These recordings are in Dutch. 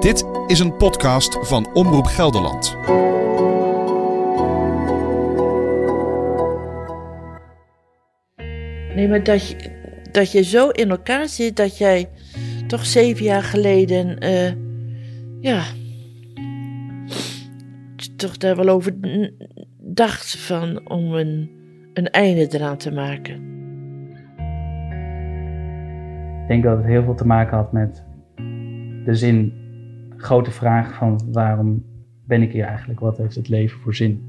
Dit is een podcast van Omroep Gelderland. Nee, maar dat je, dat je zo in elkaar zit dat jij toch zeven jaar geleden, eh, ja, toch daar wel over dacht van om een, een einde eraan te maken. Ik denk dat het heel veel te maken had met de zin, grote vraag van waarom ben ik hier eigenlijk? Wat heeft het leven voor zin?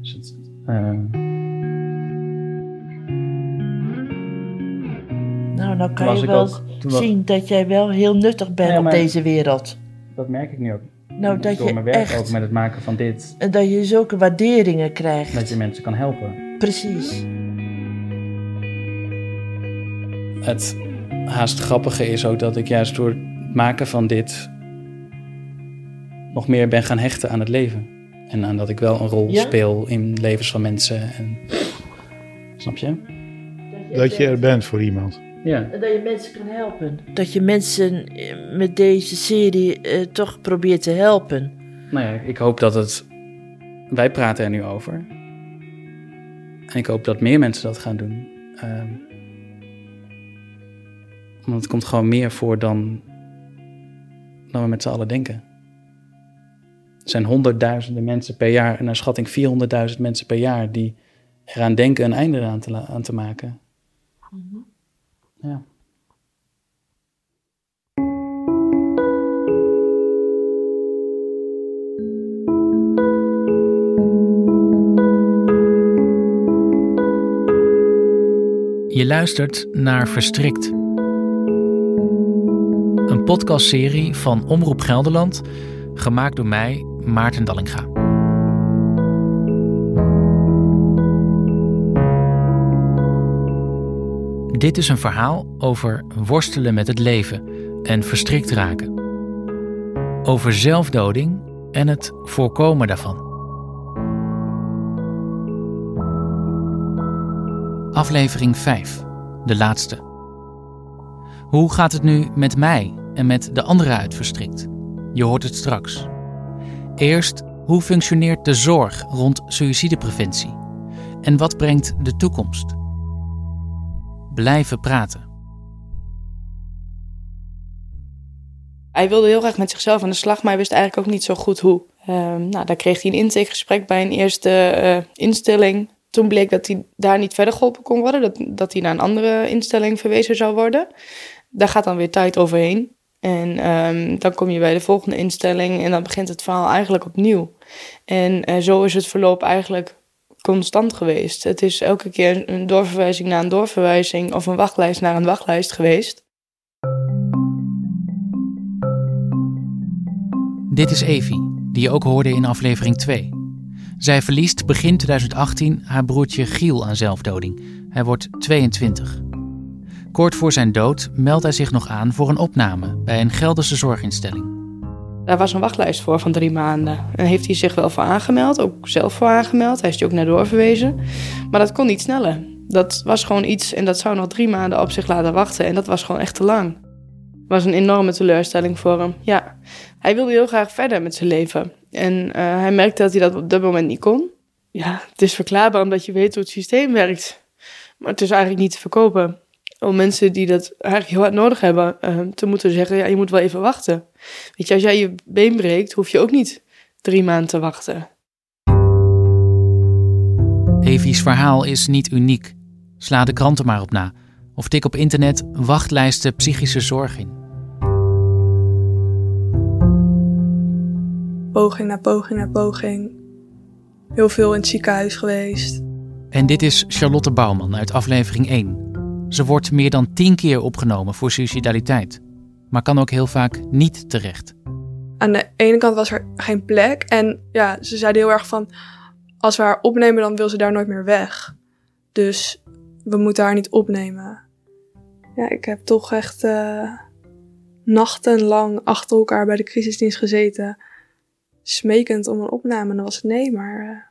Dus het, uh... Nou, nou kan je wel zien dat jij wel heel nuttig bent ja, op deze wereld. Dat merk ik nu ook. Nou, dat door je mijn werk echt, ook met het maken van dit. En dat je zulke waarderingen krijgt. Dat je mensen kan helpen. Precies. Het haast grappige is ook dat ik juist door het maken van dit nog meer ben gaan hechten aan het leven. En aan dat ik wel een rol Ja? speel in levens van mensen. En... Snap je? Dat je er bent voor iemand. Ja. En dat je mensen kan helpen. Dat je mensen eh, met deze serie eh, toch probeert te helpen. Nou ja, ik hoop dat het. Wij praten er nu over. En ik hoop dat meer mensen dat gaan doen. Ehm, want het komt gewoon meer voor dan. dan we met z'n allen denken. Er zijn honderdduizenden mensen per jaar, en naar schatting 400.000 mensen per jaar, die eraan denken een einde aan te, aan te maken. Ja. Je luistert naar Verstrikt. Een podcastserie van Omroep Gelderland, gemaakt door mij, Maarten Dallinga. Dit is een verhaal over worstelen met het leven en verstrikt raken. Over zelfdoding en het voorkomen daarvan. Aflevering 5, de laatste. Hoe gaat het nu met mij en met de anderen uit Verstrikt? Je hoort het straks. Eerst, hoe functioneert de zorg rond suïcidepreventie? En wat brengt de toekomst? Blijven praten. Hij wilde heel graag met zichzelf aan de slag, maar hij wist eigenlijk ook niet zo goed hoe. Ehm, nou, daar kreeg hij een intakegesprek bij een eerste eh, instelling. Toen bleek dat hij daar niet verder geholpen kon worden, dat, dat hij naar een andere instelling verwezen zou worden. Daar gaat dan weer tijd overheen. En ehm, dan kom je bij de volgende instelling en dan begint het verhaal eigenlijk opnieuw. En eh, zo is het verloop eigenlijk constant geweest. Het is elke keer een doorverwijzing naar een doorverwijzing of een wachtlijst naar een wachtlijst geweest. Dit is Evie, die je ook hoorde in aflevering 2. Zij verliest begin 2018 haar broertje Giel aan zelfdoding. Hij wordt 22. Kort voor zijn dood meldt hij zich nog aan voor een opname bij een Gelderse zorginstelling. Daar was een wachtlijst voor van drie maanden. En heeft hij zich wel voor aangemeld, ook zelf voor aangemeld. Hij is ook naar doorverwezen. Maar dat kon niet sneller. Dat was gewoon iets en dat zou nog drie maanden op zich laten wachten. En dat was gewoon echt te lang. was een enorme teleurstelling voor hem. Ja, hij wilde heel graag verder met zijn leven. En eh, hij merkte dat hij dat op dat moment niet kon. Ja, het is verklaarbaar omdat je weet hoe het systeem werkt. Maar het is eigenlijk niet te verkopen. Om mensen die dat eigenlijk heel hard nodig hebben, eh, te moeten zeggen: ja, je moet wel even wachten. Weet je, als jij je been breekt, hoef je ook niet drie maanden te wachten. Evie's verhaal is niet uniek. Sla de kranten maar op na. Of tik op internet wachtlijsten psychische zorg in. Poging na poging na poging. Heel veel in het ziekenhuis geweest. En dit is Charlotte Bouwman uit aflevering 1. Ze wordt meer dan tien keer opgenomen voor suicidaliteit. Maar kan ook heel vaak niet terecht. Aan de ene kant was er geen plek. En ja, ze zeiden heel erg van... Als we haar opnemen, dan wil ze daar nooit meer weg. Dus we moeten haar niet opnemen. Ja, ik heb toch echt eh, nachtenlang achter elkaar bij de crisisdienst gezeten. Smekend om een opname. En dan was het nee, maar... eh,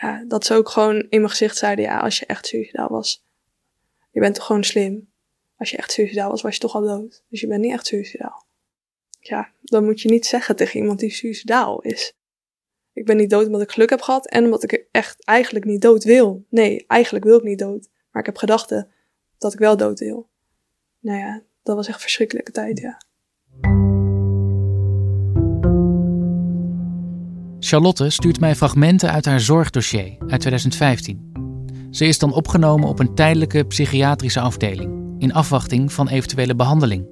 ja, dat ze ook gewoon in mijn gezicht zeiden... Ja, als je echt suicidaal was... Je bent toch gewoon slim? Als je echt suicidaal was, was je toch al dood. Dus je bent niet echt suicidaal. Ja, dan moet je niet zeggen tegen iemand die suicidaal is. Ik ben niet dood omdat ik geluk heb gehad en omdat ik echt eigenlijk niet dood wil. Nee, eigenlijk wil ik niet dood. Maar ik heb gedachten dat ik wel dood wil. Nou ja, dat was echt verschrikkelijke tijd, ja. Charlotte stuurt mij fragmenten uit haar zorgdossier uit 2015. Ze is dan opgenomen op een tijdelijke psychiatrische afdeling, in afwachting van eventuele behandeling.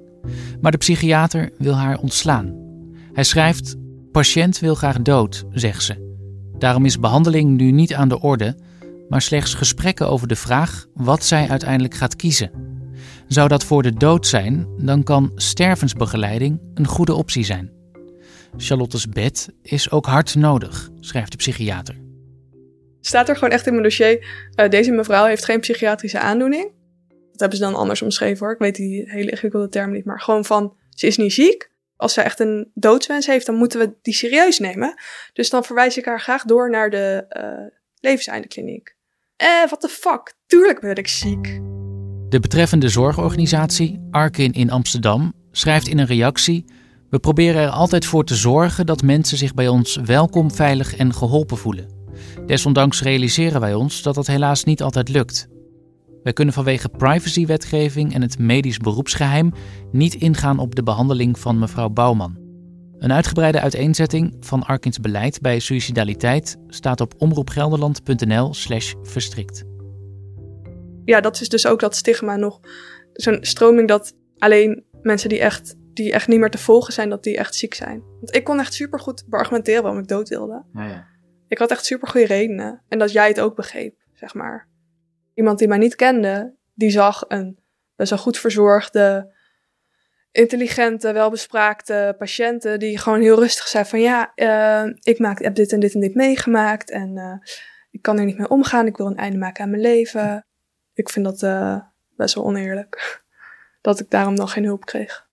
Maar de psychiater wil haar ontslaan. Hij schrijft: Patiënt wil graag dood, zegt ze. Daarom is behandeling nu niet aan de orde, maar slechts gesprekken over de vraag wat zij uiteindelijk gaat kiezen. Zou dat voor de dood zijn, dan kan stervensbegeleiding een goede optie zijn. Charlotte's bed is ook hard nodig, schrijft de psychiater. Staat er gewoon echt in mijn dossier, uh, deze mevrouw heeft geen psychiatrische aandoening. Dat hebben ze dan anders omschreven hoor. Ik weet die hele ingewikkelde term niet, maar gewoon van, ze is niet ziek. Als ze echt een doodswens heeft, dan moeten we die serieus nemen. Dus dan verwijs ik haar graag door naar de uh, levenseindekliniek. Eh, what the fuck? Tuurlijk ben ik ziek. De betreffende zorgorganisatie, Arkin in Amsterdam, schrijft in een reactie we proberen er altijd voor te zorgen dat mensen zich bij ons welkom, veilig en geholpen voelen. Desondanks realiseren wij ons dat dat helaas niet altijd lukt. Wij kunnen vanwege privacywetgeving en het medisch beroepsgeheim niet ingaan op de behandeling van mevrouw Bouwman. Een uitgebreide uiteenzetting van Arkins beleid bij suicidaliteit staat op omroepgelderland.nl/slash verstrikt. Ja, dat is dus ook dat stigma nog. Zo'n stroming dat alleen mensen die echt die echt niet meer te volgen zijn, dat die echt ziek zijn. Want ik kon echt supergoed beargumenteren waarom ik dood wilde. Ja, ja. Ik had echt super goede redenen. En dat jij het ook begreep, zeg maar. Iemand die mij niet kende, die zag een best wel goed verzorgde, intelligente, welbespraakte patiënten die gewoon heel rustig zei van ja, uh, ik maak, heb dit en dit en dit meegemaakt en uh, ik kan er niet mee omgaan. Ik wil een einde maken aan mijn leven. Ik vind dat uh, best wel oneerlijk. dat ik daarom dan geen hulp kreeg.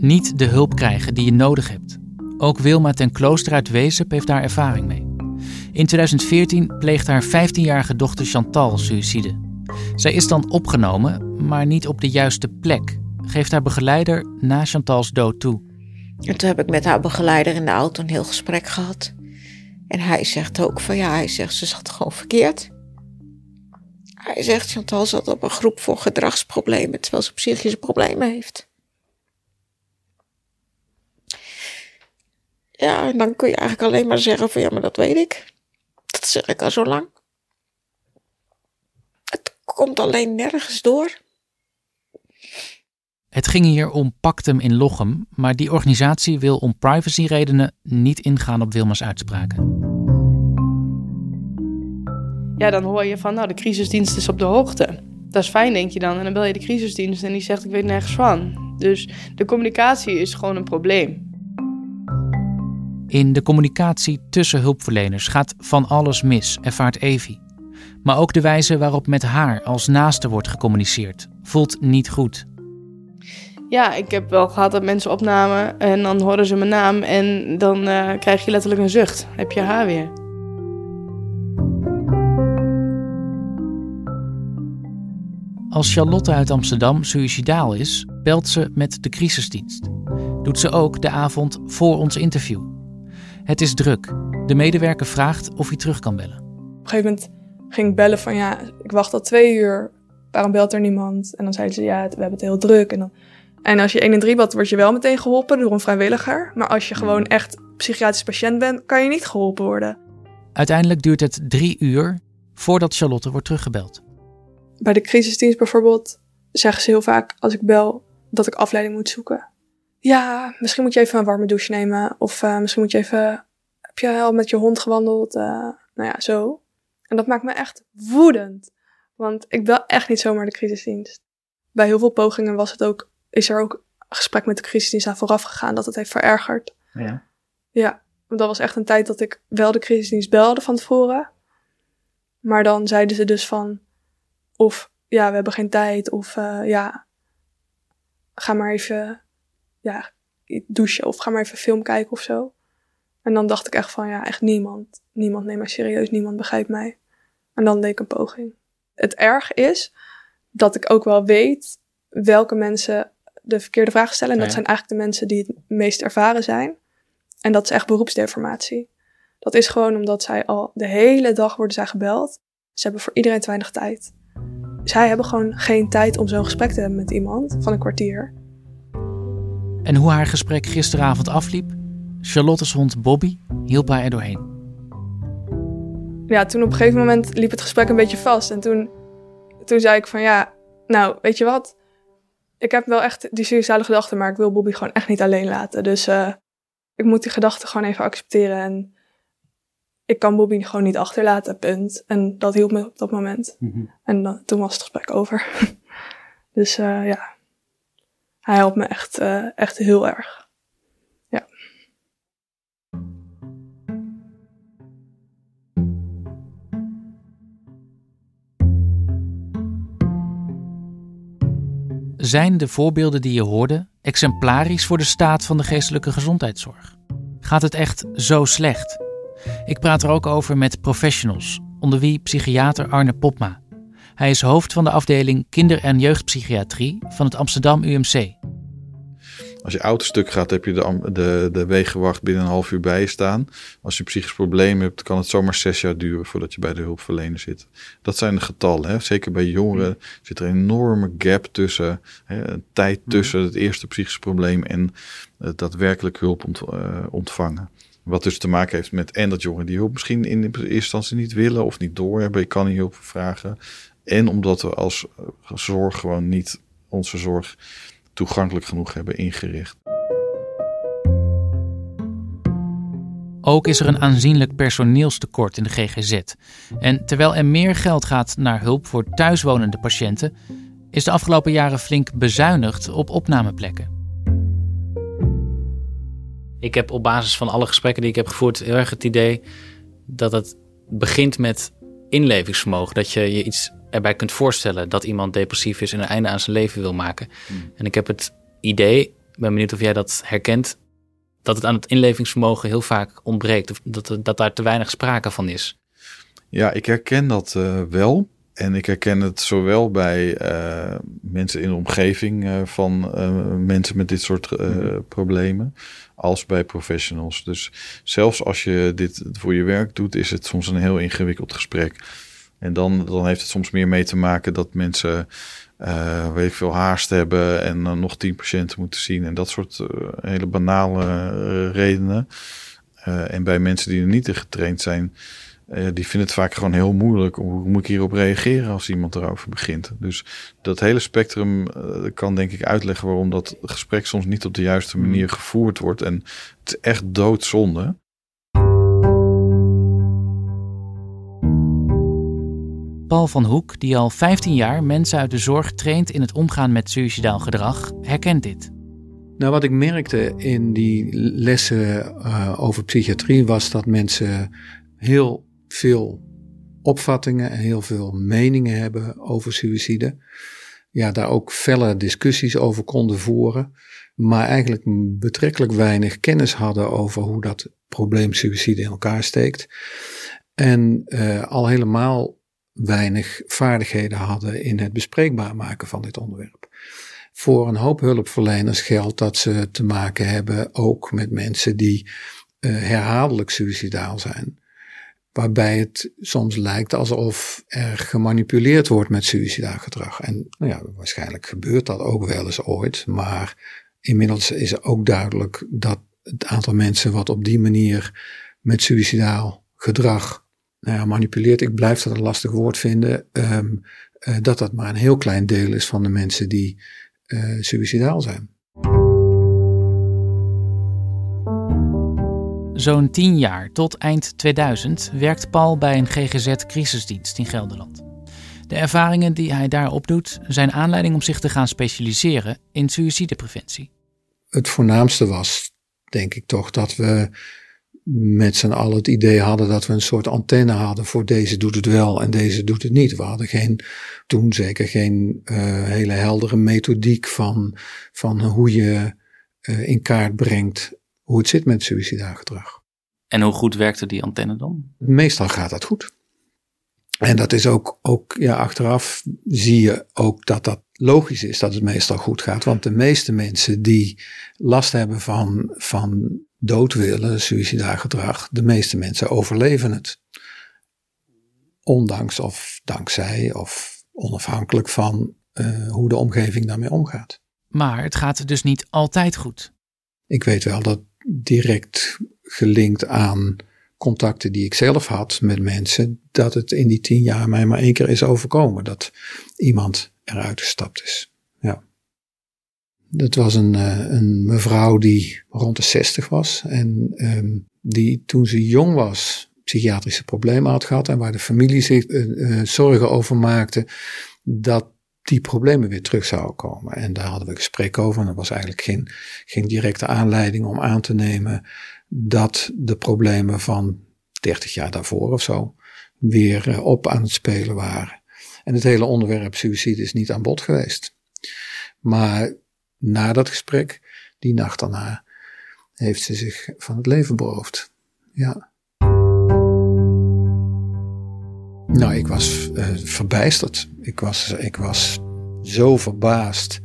Niet de hulp krijgen die je nodig hebt. Ook Wilma ten Klooster uit Wezep heeft daar ervaring mee. In 2014 pleegt haar 15-jarige dochter Chantal suïcide. Zij is dan opgenomen, maar niet op de juiste plek, geeft haar begeleider na Chantals dood toe. En toen heb ik met haar begeleider in de auto een heel gesprek gehad. En hij zegt ook van ja, hij zegt ze zat gewoon verkeerd. Hij zegt Chantal zat op een groep voor gedragsproblemen terwijl ze psychische problemen heeft. Ja, en dan kun je eigenlijk alleen maar zeggen van ja, maar dat weet ik. Dat zeg ik al zo lang. Het komt alleen nergens door. Het ging hier om Pactum in Lochem, maar die organisatie wil om privacyredenen niet ingaan op Wilma's uitspraken. Ja, dan hoor je van, nou, de crisisdienst is op de hoogte. Dat is fijn, denk je dan. En dan bel je de crisisdienst en die zegt, ik weet nergens van. Dus de communicatie is gewoon een probleem. In de communicatie tussen hulpverleners gaat van alles mis, ervaart Evie. Maar ook de wijze waarop met haar als naaste wordt gecommuniceerd voelt niet goed. Ja, ik heb wel gehad dat mensen opnamen en dan horen ze mijn naam en dan uh, krijg je letterlijk een zucht. Heb je haar weer. Als Charlotte uit Amsterdam suicidaal is, belt ze met de crisisdienst. Doet ze ook de avond voor ons interview. Het is druk. De medewerker vraagt of hij terug kan bellen. Op een gegeven moment ging ik bellen van ja, ik wacht al twee uur. Waarom belt er niemand? En dan zeiden ze ja, we hebben het heel druk. En, dan... en als je 1 en 3 belt, word je wel meteen geholpen door een vrijwilliger. Maar als je gewoon echt psychiatrisch patiënt bent, kan je niet geholpen worden. Uiteindelijk duurt het drie uur voordat Charlotte wordt teruggebeld. Bij de crisisdienst bijvoorbeeld zeggen ze heel vaak als ik bel dat ik afleiding moet zoeken ja, misschien moet je even een warme douche nemen. Of uh, misschien moet je even, heb je al met je hond gewandeld? Uh, nou ja, zo. En dat maakt me echt woedend. Want ik wil echt niet zomaar de crisisdienst. Bij heel veel pogingen was het ook, is er ook een gesprek met de crisisdienst aan vooraf gegaan dat het heeft verergerd. Ja. Ja, want dat was echt een tijd dat ik wel de crisisdienst belde van tevoren. Maar dan zeiden ze dus van, of ja, we hebben geen tijd, of uh, ja, ga maar even ja, douchen of ga maar even film kijken of zo. En dan dacht ik echt van, ja, echt niemand. Niemand neemt mij serieus, niemand begrijpt mij. En dan deed ik een poging. Het erg is dat ik ook wel weet welke mensen de verkeerde vragen stellen. En dat Ja. zijn eigenlijk de mensen die het meest ervaren zijn. En dat is echt beroepsdeformatie. Dat is gewoon omdat zij al de hele dag worden zij gebeld. Ze hebben voor iedereen te weinig tijd. Zij hebben gewoon geen tijd om zo'n gesprek te hebben met iemand van een kwartier. En hoe haar gesprek gisteravond afliep? Charlotte's hond Bobby hielp haar er doorheen. ja, toen op een gegeven moment liep het gesprek een beetje vast. En toen, toen zei ik van ja, nou, weet je wat? Ik heb wel echt die suïcidale gedachten, maar ik wil Bobby gewoon echt niet alleen laten. Dus eh, ik moet die gedachten gewoon even accepteren. En ik kan Bobby gewoon niet achterlaten, punt. En dat hielp me op dat moment. En dan, toen was het gesprek over. dus eh, ja, hij helpt me echt, eh, echt heel erg. Zijn de voorbeelden die je hoorde exemplarisch voor de staat van de geestelijke gezondheidszorg? Gaat het echt zo slecht? Ik praat er ook over met professionals, onder wie psychiater Arne Popma. Hij is hoofd van de afdeling kinder- en jeugdpsychiatrie van het Amsterdam UMC. Als je auto stuk gaat, heb je de, de, de wegenwacht binnen een half uur bij je staan. Als je psychisch probleem hebt, kan het zomaar zes jaar duren voordat je bij de hulpverlener zit. Dat zijn de getallen. Hè. Zeker bij jongeren zit er een enorme gap tussen, hè, een tijd tussen het eerste psychisch probleem en uh, daadwerkelijk hulp ont, uh, ontvangen. Wat dus te maken heeft met en dat jongeren die hulp misschien in eerste instantie niet willen of niet doorhebben. Je kan niet hulp vragen. En omdat we als zorg gewoon niet onze zorg toegankelijk genoeg hebben ingericht. Ook is er een aanzienlijk personeelstekort in de GGZ. En terwijl er meer geld gaat naar hulp voor thuiswonende patiënten, is de afgelopen jaren flink bezuinigd op opnameplekken. Ik heb op basis van alle gesprekken die ik heb gevoerd heel erg het idee dat het begint met inlevingsvermogen. Dat je je iets erbij kunt voorstellen dat iemand depressief is en een einde aan zijn leven wil maken. Hmm. En ik heb het idee, ben benieuwd of jij dat herkent, dat het aan het inlevingsvermogen heel vaak ontbreekt. Of dat, dat daar te weinig sprake van is. Ja, ik herken dat uh, wel. En ik herken het zowel bij uh, mensen in de omgeving uh, van mensen met dit soort problemen, als bij professionals. Dus zelfs als je dit voor je werk doet, is het soms een heel ingewikkeld gesprek. En dan, dan heeft het soms meer mee te maken dat mensen, uh, weet ik veel, haast hebben en nog tien patiënten moeten zien. En dat soort uh, hele banale redenen. en bij mensen die er niet in getraind zijn, die vinden het vaak gewoon heel moeilijk. Hoe moet ik hierop reageren als iemand erover begint? Dus dat hele spectrum kan denk ik uitleggen waarom dat gesprek soms niet op de juiste manier gevoerd wordt. En het is echt doodzonde. Paul van Hoek, die al 15 jaar mensen uit de zorg traint in het omgaan met suicidaal gedrag, herkent dit. Nou, wat ik merkte in die lessen uh, over psychiatrie was dat mensen heel veel opvattingen en heel veel meningen hebben over suïcide. Ja, daar ook felle discussies over konden voeren, maar eigenlijk betrekkelijk weinig kennis hadden over hoe dat probleem suïcide in elkaar steekt. En uh, al helemaal weinig vaardigheden hadden in het bespreekbaar maken van dit onderwerp. Voor een hoop hulpverleners geldt dat ze te maken hebben ook met mensen die uh, herhaaldelijk suicidaal zijn. Waarbij het soms lijkt alsof er gemanipuleerd wordt met suicidaal gedrag. En nou ja, waarschijnlijk gebeurt dat ook wel eens ooit. Maar inmiddels is ook duidelijk dat het aantal mensen wat op die manier met suicidaal gedrag nou ja, manipuleert, ik blijf dat een lastig woord vinden, um, uh, dat dat maar een heel klein deel is van de mensen die uh, suicidaal zijn. Zo'n tien jaar tot eind 2000 werkt Paul bij een GGZ-crisisdienst in Gelderland. De ervaringen die hij daar opdoet zijn aanleiding om zich te gaan specialiseren in suïcidepreventie. Het voornaamste was, denk ik toch, dat we met z'n allen het idee hadden dat we een soort antenne hadden voor deze doet het wel en deze doet het niet. We hadden geen, toen zeker geen uh, hele heldere methodiek van, van hoe je uh, in kaart brengt hoe het zit met suicidaal gedrag. En hoe goed werkte die antenne dan? Meestal gaat dat goed. En dat is ook, ook ja, achteraf zie je ook dat dat logisch is dat het meestal goed gaat. Want de meeste mensen die last hebben van, van doodwillen, suicidaal gedrag, de meeste mensen overleven het. Ondanks of dankzij of onafhankelijk van uh, hoe de omgeving daarmee omgaat. Maar het gaat dus niet altijd goed. Ik weet wel dat direct gelinkt aan contacten die ik zelf had met mensen, dat het in die tien jaar mij maar één keer is overkomen. Dat iemand eruit gestapt is. Ja. Dat was een, uh, een mevrouw die rond de 60 was en um, die toen ze jong was psychiatrische problemen had gehad en waar de familie zich uh, zorgen over maakte dat die problemen weer terug zouden komen. En daar hadden we gesprek over en er was eigenlijk geen, geen directe aanleiding om aan te nemen dat de problemen van 30 jaar daarvoor of zo weer op aan het spelen waren. En het hele onderwerp suïcide is niet aan bod geweest. Maar na dat gesprek, die nacht daarna, heeft ze zich van het leven beroofd. Ja. Nou, ik was uh, verbijsterd. Ik was, ik was zo verbaasd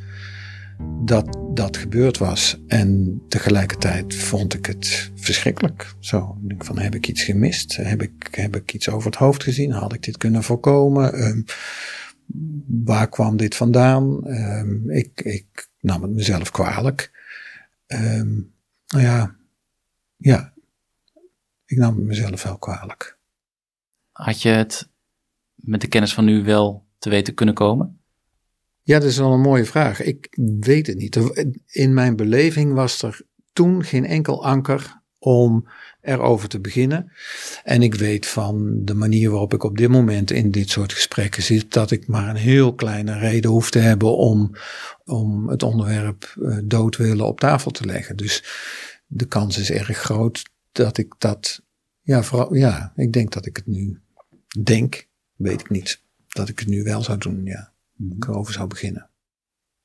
dat dat gebeurd was. En tegelijkertijd vond ik het verschrikkelijk. Zo, ik van, heb ik iets gemist? Heb ik, heb ik iets over het hoofd gezien? Had ik dit kunnen voorkomen? Um, waar kwam dit vandaan? Um, ik, ik nam het mezelf kwalijk. Um, nou ja, ja, ik nam het mezelf wel kwalijk. Had je het met de kennis van nu wel te weten kunnen komen? Ja, dat is wel een mooie vraag. Ik weet het niet. In mijn beleving was er toen geen enkel anker om erover te beginnen. En ik weet van de manier waarop ik op dit moment in dit soort gesprekken zit, dat ik maar een heel kleine reden hoef te hebben om, om het onderwerp uh, doodwillen op tafel te leggen. Dus de kans is erg groot dat ik dat, ja, vooral, ja, ik denk dat ik het nu denk, weet ik niet, dat ik het nu wel zou doen, ja ik erover zou beginnen.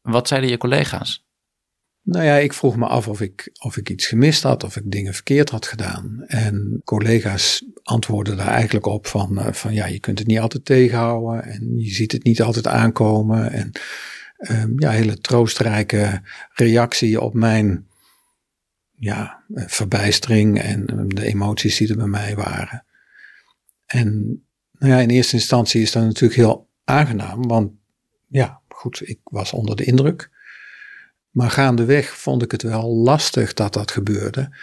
Wat zeiden je collega's? Nou ja, ik vroeg me af of ik, of ik iets gemist had, of ik dingen verkeerd had gedaan. En collega's antwoordden daar eigenlijk op van, uh, van ja, je kunt het niet altijd tegenhouden en je ziet het niet altijd aankomen. En um, ja, hele troostrijke reactie op mijn ja, verbijstering en de emoties die er bij mij waren. En nou ja, in eerste instantie is dat natuurlijk heel aangenaam, want ja, goed, ik was onder de indruk. Maar gaandeweg vond ik het wel lastig dat dat gebeurde.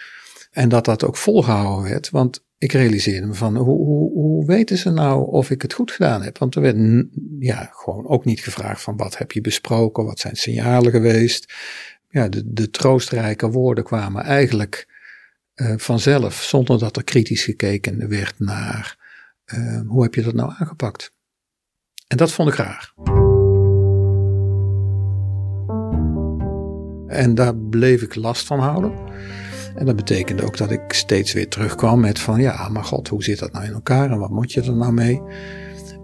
En dat dat ook volgehouden werd. Want ik realiseerde me van, hoe, hoe, hoe weten ze nou of ik het goed gedaan heb? Want er werd ja, gewoon ook niet gevraagd van, wat heb je besproken? Wat zijn signalen geweest? Ja, de, de troostrijke woorden kwamen eigenlijk uh, vanzelf, zonder dat er kritisch gekeken werd naar, uh, hoe heb je dat nou aangepakt? En dat vond ik raar. En daar bleef ik last van houden. En dat betekende ook dat ik steeds weer terugkwam met van ja, maar god, hoe zit dat nou in elkaar en wat moet je er nou mee?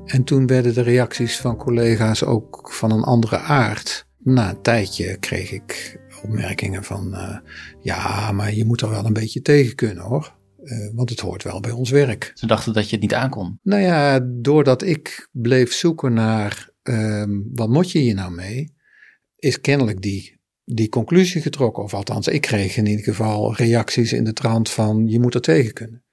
En toen werden de reacties van collega's ook van een andere aard. Na een tijdje kreeg ik opmerkingen van uh, ja, maar je moet er wel een beetje tegen kunnen hoor. Uh, want het hoort wel bij ons werk. Ze dachten dat je het niet aankon. Nou ja, doordat ik bleef zoeken naar uh, wat moet je hier nou mee, is kennelijk die die conclusie getrokken. Of althans, ik kreeg in ieder geval reacties in de trant van je moet er tegen kunnen.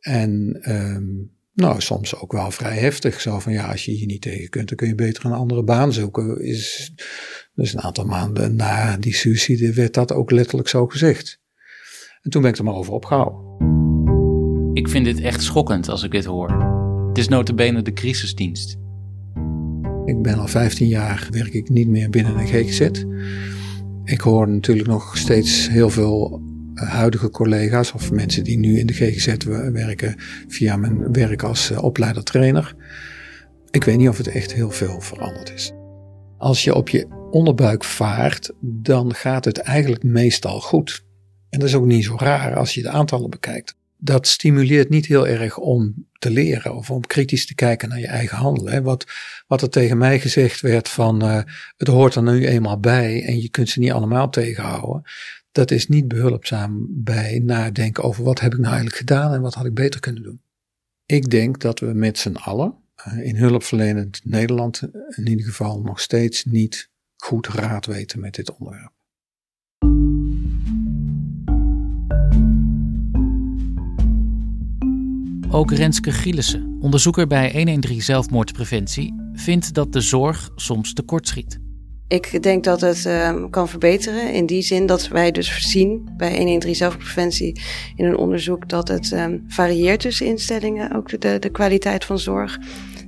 En um, nou, soms ook wel vrij heftig. Zo van ja, als je hier niet tegen kunt, dan kun je beter een andere baan zoeken. Is, dus een aantal maanden na die suicide werd dat ook letterlijk zo gezegd. En toen ben ik er maar over opgehouden. Ik vind dit echt schokkend als ik dit hoor. Het is notabene de crisisdienst. Ik ben al 15 jaar, werk ik niet meer binnen een GGZ. Ik hoor natuurlijk nog steeds heel veel eh, huidige collega's of mensen die nu in de GGZ werken via mijn werk als uh, opleider-trainer. Ik weet niet of het echt heel veel veranderd is. Als je op je onderbuik vaart, dan gaat het eigenlijk meestal goed. En dat is ook niet zo raar als je de aantallen bekijkt dat stimuleert niet heel erg om te leren of om kritisch te kijken naar je eigen handelen. Wat, wat er tegen mij gezegd werd van uh, het hoort er nu eenmaal bij en je kunt ze niet allemaal tegenhouden. Dat is niet behulpzaam bij nadenken over wat heb ik nou eigenlijk gedaan en wat had ik beter kunnen doen. Ik denk dat we met z'n allen, uh, in hulpverlenend Nederland in ieder geval nog steeds niet goed raad weten met dit onderwerp. Ook Renske Gielissen, onderzoeker bij 113 Zelfmoordpreventie, vindt dat de zorg soms tekortschiet. Ik denk dat het uh, kan verbeteren in die zin dat wij dus zien bij 113 zelfpreventie in een onderzoek dat het um, varieert tussen instellingen, ook de, de kwaliteit van zorg.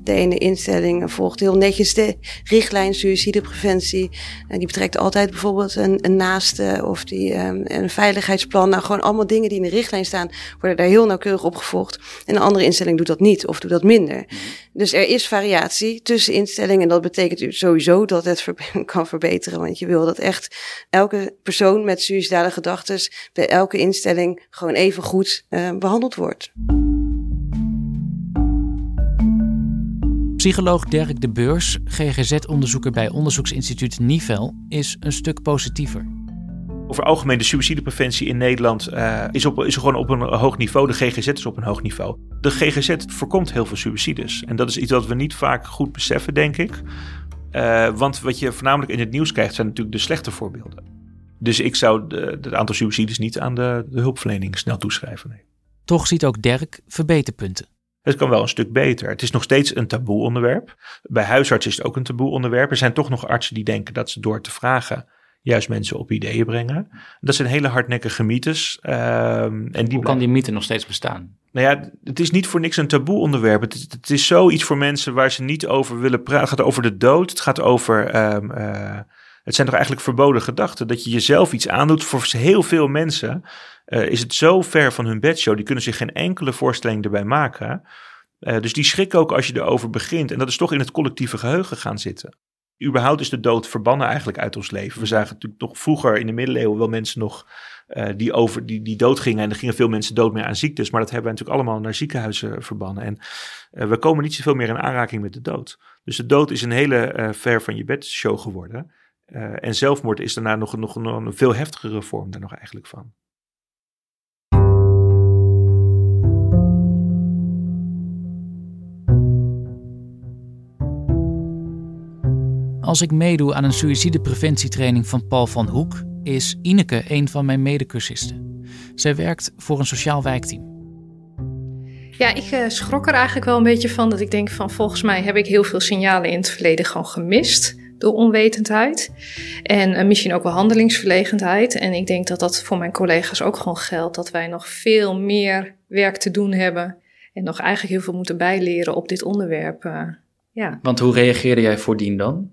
De ene instelling volgt heel netjes de richtlijn suïcidepreventie. En die betrekt altijd bijvoorbeeld een, een naaste of die, um, een veiligheidsplan. Nou, gewoon allemaal dingen die in de richtlijn staan, worden daar heel nauwkeurig op gevolgd. En een andere instelling doet dat niet of doet dat minder. Dus er is variatie tussen instellingen. En dat betekent sowieso dat het kan verbeteren. Want je wil dat echt elke persoon met suïcidale gedachten bij elke instelling gewoon even goed uh, behandeld wordt. Psycholoog Dirk de Beurs, GGZ-onderzoeker bij onderzoeksinstituut Nivel, is een stuk positiever. Over algemeen de suïcidepreventie in Nederland uh, is, op, is gewoon op een hoog niveau. De GGZ is op een hoog niveau. De GGZ voorkomt heel veel suïcides. En dat is iets wat we niet vaak goed beseffen, denk ik. Uh, want wat je voornamelijk in het nieuws krijgt, zijn natuurlijk de slechte voorbeelden. Dus ik zou het aantal suïcides niet aan de, de hulpverlening snel toeschrijven. Nee. Toch ziet ook Dirk verbeterpunten. Het kan wel een stuk beter. Het is nog steeds een taboe onderwerp. Bij huisartsen is het ook een taboe onderwerp. Er zijn toch nog artsen die denken dat ze door te vragen juist mensen op ideeën brengen. Dat zijn hele hardnekkige mythes. Um, en die Hoe kan die mythe nog steeds bestaan? Nou ja, het is niet voor niks een taboe onderwerp. Het is, het is zoiets voor mensen waar ze niet over willen praten. Het gaat over de dood. Het gaat over... Um, uh, het zijn toch eigenlijk verboden gedachten. Dat je jezelf iets aandoet. Voor heel veel mensen uh, is het zo ver van hun bedshow. Die kunnen zich geen enkele voorstelling erbij maken. Uh, dus die schrikken ook als je erover begint. En dat is toch in het collectieve geheugen gaan zitten. Überhaupt is de dood verbannen eigenlijk uit ons leven. We zagen natuurlijk toch vroeger in de middeleeuwen wel mensen nog uh, die, over, die, die dood gingen. En er gingen veel mensen dood meer aan ziektes. Maar dat hebben we natuurlijk allemaal naar ziekenhuizen verbannen. En we komen niet zoveel meer in aanraking met de dood. Dus de dood is een hele ver van je bed show geworden. En zelfmoord is daarna nog, nog, nog een veel heftigere vorm daar nog eigenlijk van. Als ik meedoe aan een suïcidepreventietraining van Paul van Hoek, is Ineke een van mijn medecursisten. Zij werkt voor een sociaal wijkteam. Ja, ik uh, schrok er eigenlijk wel een beetje van dat ik denk van volgens mij heb ik heel veel signalen in het verleden gewoon gemist onwetendheid. En uh, misschien ook wel handelingsverlegenheid. En ik denk dat dat voor mijn collega's ook gewoon geldt. Dat wij nog veel meer werk te doen hebben. En nog eigenlijk heel veel moeten bijleren op dit onderwerp. Uh, ja. Want hoe reageerde jij voordien dan?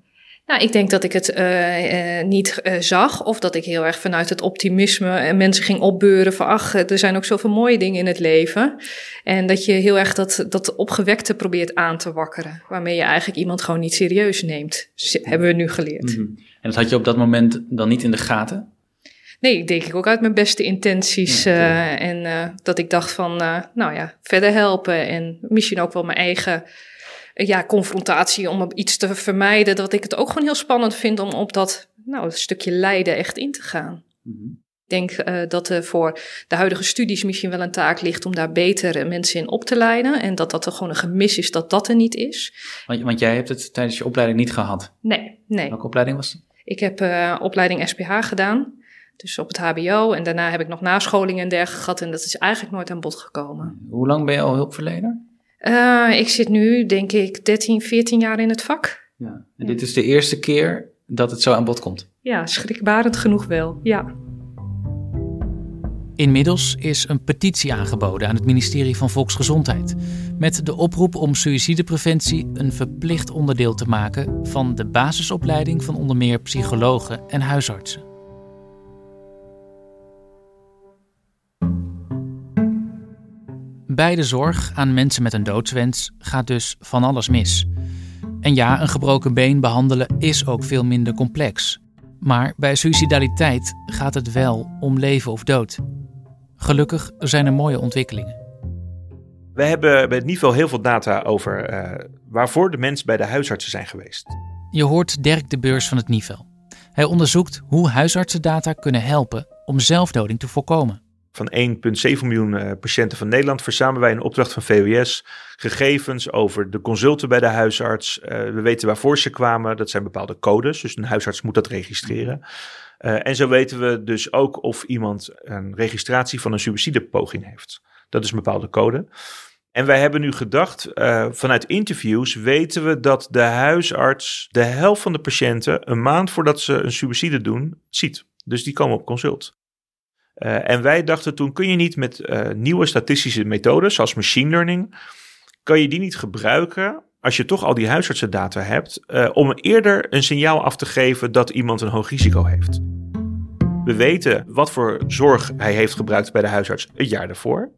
Nou, ik denk dat ik het uh, uh, niet uh, zag. Of dat ik heel erg vanuit het optimisme en mensen ging opbeuren van ach, er zijn ook zoveel mooie dingen in het leven. En dat je heel erg dat, dat opgewekte probeert aan te wakkeren. Waarmee je eigenlijk iemand gewoon niet serieus neemt. Hebben we nu geleerd. Mm -hmm. En dat had je op dat moment dan niet in de gaten? Nee, denk ik ook uit mijn beste intenties. Ja, en dat ik dacht van, nou ja, verder helpen. En misschien ook wel mijn eigen ja, confrontatie om iets te vermijden. Dat ik het ook gewoon heel spannend vind om op dat nou, stukje lijden echt in te gaan. Mm -hmm. Ik denk uh, dat er voor de huidige studies misschien wel een taak ligt om daar beter mensen in op te leiden. En dat dat er gewoon een gemis is dat dat er niet is. Want, want jij hebt het tijdens je opleiding niet gehad? Nee, nee. Welke opleiding was het? Ik heb uh, opleiding SPH gedaan. Dus op het HBO. En daarna heb ik nog nascholingen en dergelijke gehad. En dat is eigenlijk nooit aan bod gekomen. Hoe lang ben je al hulpverlener? Uh, ik zit nu, denk ik, 13, 14 jaar in het vak. Ja. En ja. dit is de eerste keer dat het zo aan bod komt? Ja, schrikbarend genoeg wel, ja. Inmiddels is een petitie aangeboden aan het ministerie van Volksgezondheid. Met de oproep om suïcidepreventie een verplicht onderdeel te maken van de basisopleiding van onder meer psychologen en huisartsen. Bij de zorg aan mensen met een doodswens gaat dus van alles mis. En ja, een gebroken been behandelen is ook veel minder complex. Maar bij suicidaliteit gaat het wel om leven of dood. Gelukkig zijn er mooie ontwikkelingen. We hebben bij het niveau heel veel data over uh, waarvoor de mensen bij de huisartsen zijn geweest. Je hoort Dirk de Beurs van het niveau. Hij onderzoekt hoe huisartsendata kunnen helpen om zelfdoding te voorkomen. Van 1,7 miljoen uh, patiënten van Nederland verzamelen wij in opdracht van VWS gegevens over de consulten bij de huisarts. Uh, we weten waarvoor ze kwamen. Dat zijn bepaalde codes, dus een huisarts moet dat registreren. Uh, en zo weten we dus ook of iemand een registratie van een suïcidepoging heeft. Dat is een bepaalde code. En wij hebben nu gedacht, vanuit interviews weten we dat de huisarts de helft van de patiënten een maand voordat ze een suïcide doen, ziet. Dus die komen op consult. Uh, en wij dachten toen, kun je niet met uh, nieuwe statistische methodes, zoals machine learning, kan je die niet gebruiken als je toch al die huisartsendata hebt, uh, om eerder een signaal af te geven dat iemand een hoog risico heeft. We weten wat voor zorg hij heeft gebruikt bij de huisarts het jaar daarvoor.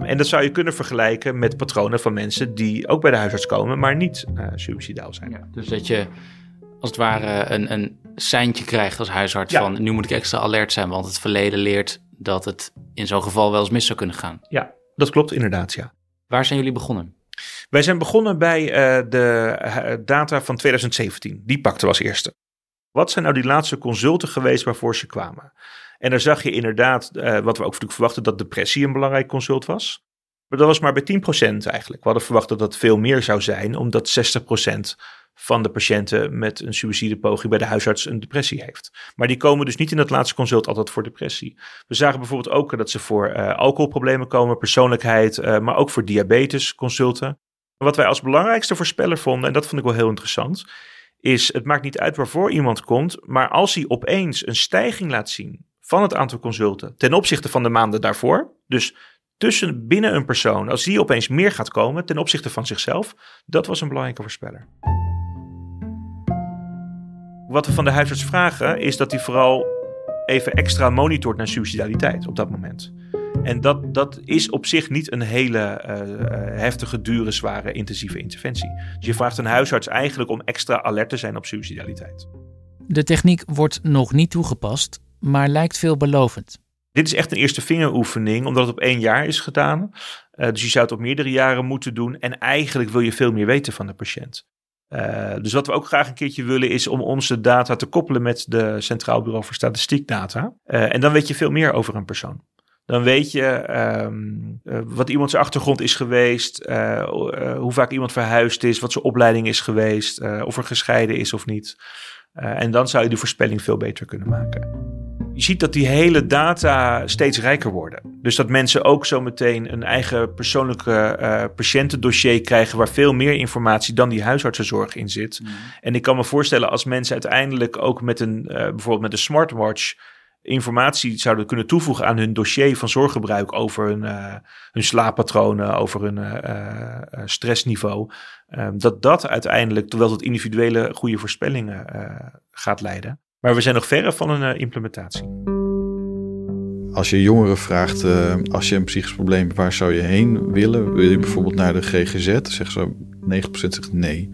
en dat zou je kunnen vergelijken met patronen van mensen die ook bij de huisarts komen, maar niet suicidaal zijn. Ja, dus dat je als het ware een, een seintje krijgt als huisarts van nu moet ik extra alert zijn, want het verleden leert dat het in zo'n geval wel eens mis zou kunnen gaan. Ja, dat klopt inderdaad, ja. Waar zijn jullie begonnen? Wij zijn begonnen bij uh, de uh, data van 2017. Die pakten we als eerste. Wat zijn nou die laatste consulten geweest waarvoor ze kwamen? En daar zag je inderdaad, uh, wat we ook verwachten, dat depressie een belangrijk consult was. Maar dat was maar bij 10% eigenlijk. We hadden verwacht dat dat veel meer zou zijn, omdat 60% van de patiënten met een suïcidepoging bij de huisarts een depressie heeft. Maar die komen dus niet in dat laatste consult altijd voor depressie. We zagen bijvoorbeeld ook dat ze voor uh, alcoholproblemen komen, persoonlijkheid, uh, maar ook voor diabetes consulten. Wat wij als belangrijkste voorspeller vonden, en dat vond ik wel heel interessant, is het maakt niet uit waarvoor iemand komt, maar als hij opeens een stijging laat zien van het aantal consulten ten opzichte van de maanden daarvoor, dus tussen binnen een persoon, als die opeens meer gaat komen ten opzichte van zichzelf, dat was een belangrijke voorspeller. Wat we van de huisarts vragen is dat hij vooral even extra monitort naar suicidaliteit op dat moment. En dat, dat is op zich niet een hele uh, heftige, dure, zware, intensieve interventie. Dus je vraagt een huisarts eigenlijk om extra alert te zijn op suicidaliteit. De techniek wordt nog niet toegepast, maar lijkt veelbelovend. Dit is echt een eerste vingeroefening, omdat het op één jaar is gedaan. Uh, dus je zou het op meerdere jaren moeten doen. En eigenlijk wil je veel meer weten van de patiënt. Uh, dus wat we ook graag een keertje willen is om onze data te koppelen met de Centraal Bureau voor Statistiekdata. Uh, en dan weet je veel meer over een persoon. Dan weet je um, uh, wat iemands achtergrond is geweest, hoe vaak iemand verhuisd is, wat zijn opleiding is geweest, of er gescheiden is of niet. en dan zou je de voorspelling veel beter kunnen maken je ziet dat die hele data steeds rijker worden. Dus dat mensen ook zo meteen een eigen persoonlijke uh, patiëntendossier krijgen waar veel meer informatie dan die huisartsenzorg in zit. Mm. En ik kan me voorstellen als mensen uiteindelijk ook met een, uh, bijvoorbeeld met een smartwatch informatie zouden kunnen toevoegen aan hun dossier van zorggebruik over hun, uh, hun slaappatronen, over hun uh, stressniveau. Um, dat dat uiteindelijk wel tot individuele goede voorspellingen gaat leiden. Maar we zijn nog verre van een uh, implementatie. Als je jongeren vraagt, uh, als je een psychisch probleem hebt, waar zou je heen willen? Wil je bijvoorbeeld naar de GGZ? Zegt zo 9% zegt nee.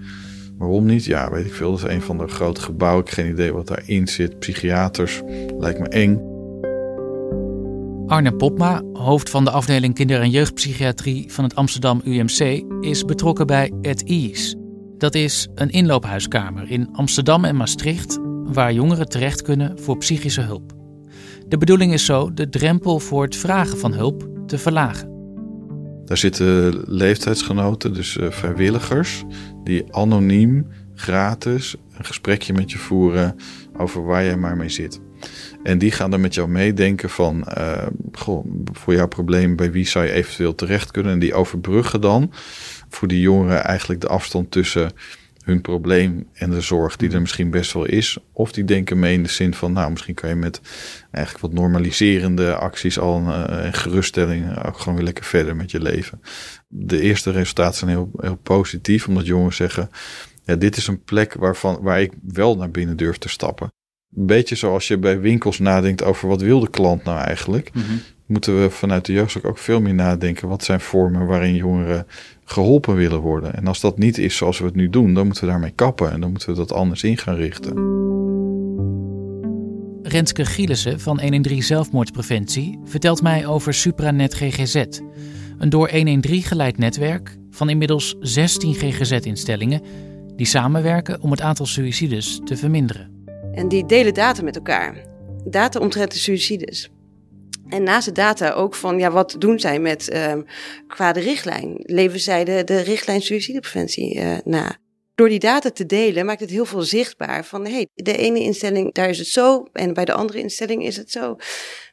Waarom niet? Ja, weet ik veel. Dat is een van de grote gebouwen. Ik heb geen idee wat daarin zit. Psychiaters, lijkt me eng. Arne Popma, hoofd van de afdeling kinder- en jeugdpsychiatrie van het Amsterdam UMC, is betrokken bij At Ease. Dat is een inloophuiskamer in Amsterdam en Maastricht waar jongeren terecht kunnen voor psychische hulp. De bedoeling is zo de drempel voor het vragen van hulp te verlagen. Daar zitten leeftijdsgenoten, dus uh, vrijwilligers, die anoniem, gratis een gesprekje met je voeren over waar jij maar mee zit. En die gaan dan met jou meedenken van, uh, goh, voor jouw probleem, bij wie zou je eventueel terecht kunnen? En die overbruggen dan voor die jongeren eigenlijk de afstand tussen hun probleem en de zorg die er misschien best wel is. Of die denken mee in de zin van, nou, misschien kan je met eigenlijk wat normaliserende acties al een, een geruststelling ook gewoon weer lekker verder met je leven. De eerste resultaten zijn heel, heel positief, omdat jongens zeggen, ja, dit is een plek waarvan, waar ik wel naar binnen durf te stappen. Een beetje zoals je bij winkels nadenkt over wat wil de klant nou eigenlijk. Mm -hmm. Moeten we vanuit de jeugdzorg ook veel meer nadenken. Wat zijn vormen waarin jongeren geholpen willen worden. En als dat niet is zoals we het nu doen, dan moeten we daarmee kappen en dan moeten we dat anders in gaan richten. Renske Gielissen van 113 Zelfmoordpreventie vertelt mij over Supranet GGZ. Een door 113 geleid netwerk van inmiddels 16 GGZ-instellingen die samenwerken om het aantal suïcides te verminderen. En die delen data met elkaar. Data omtrent de suïcides. En naast de data ook van, ja, wat doen zij met um, qua de richtlijn? Leven zij de, de richtlijn suïcidepreventie uh, na? Door die data te delen maakt het heel veel zichtbaar van, hey, de ene instelling, daar is het zo en bij de andere instelling is het zo.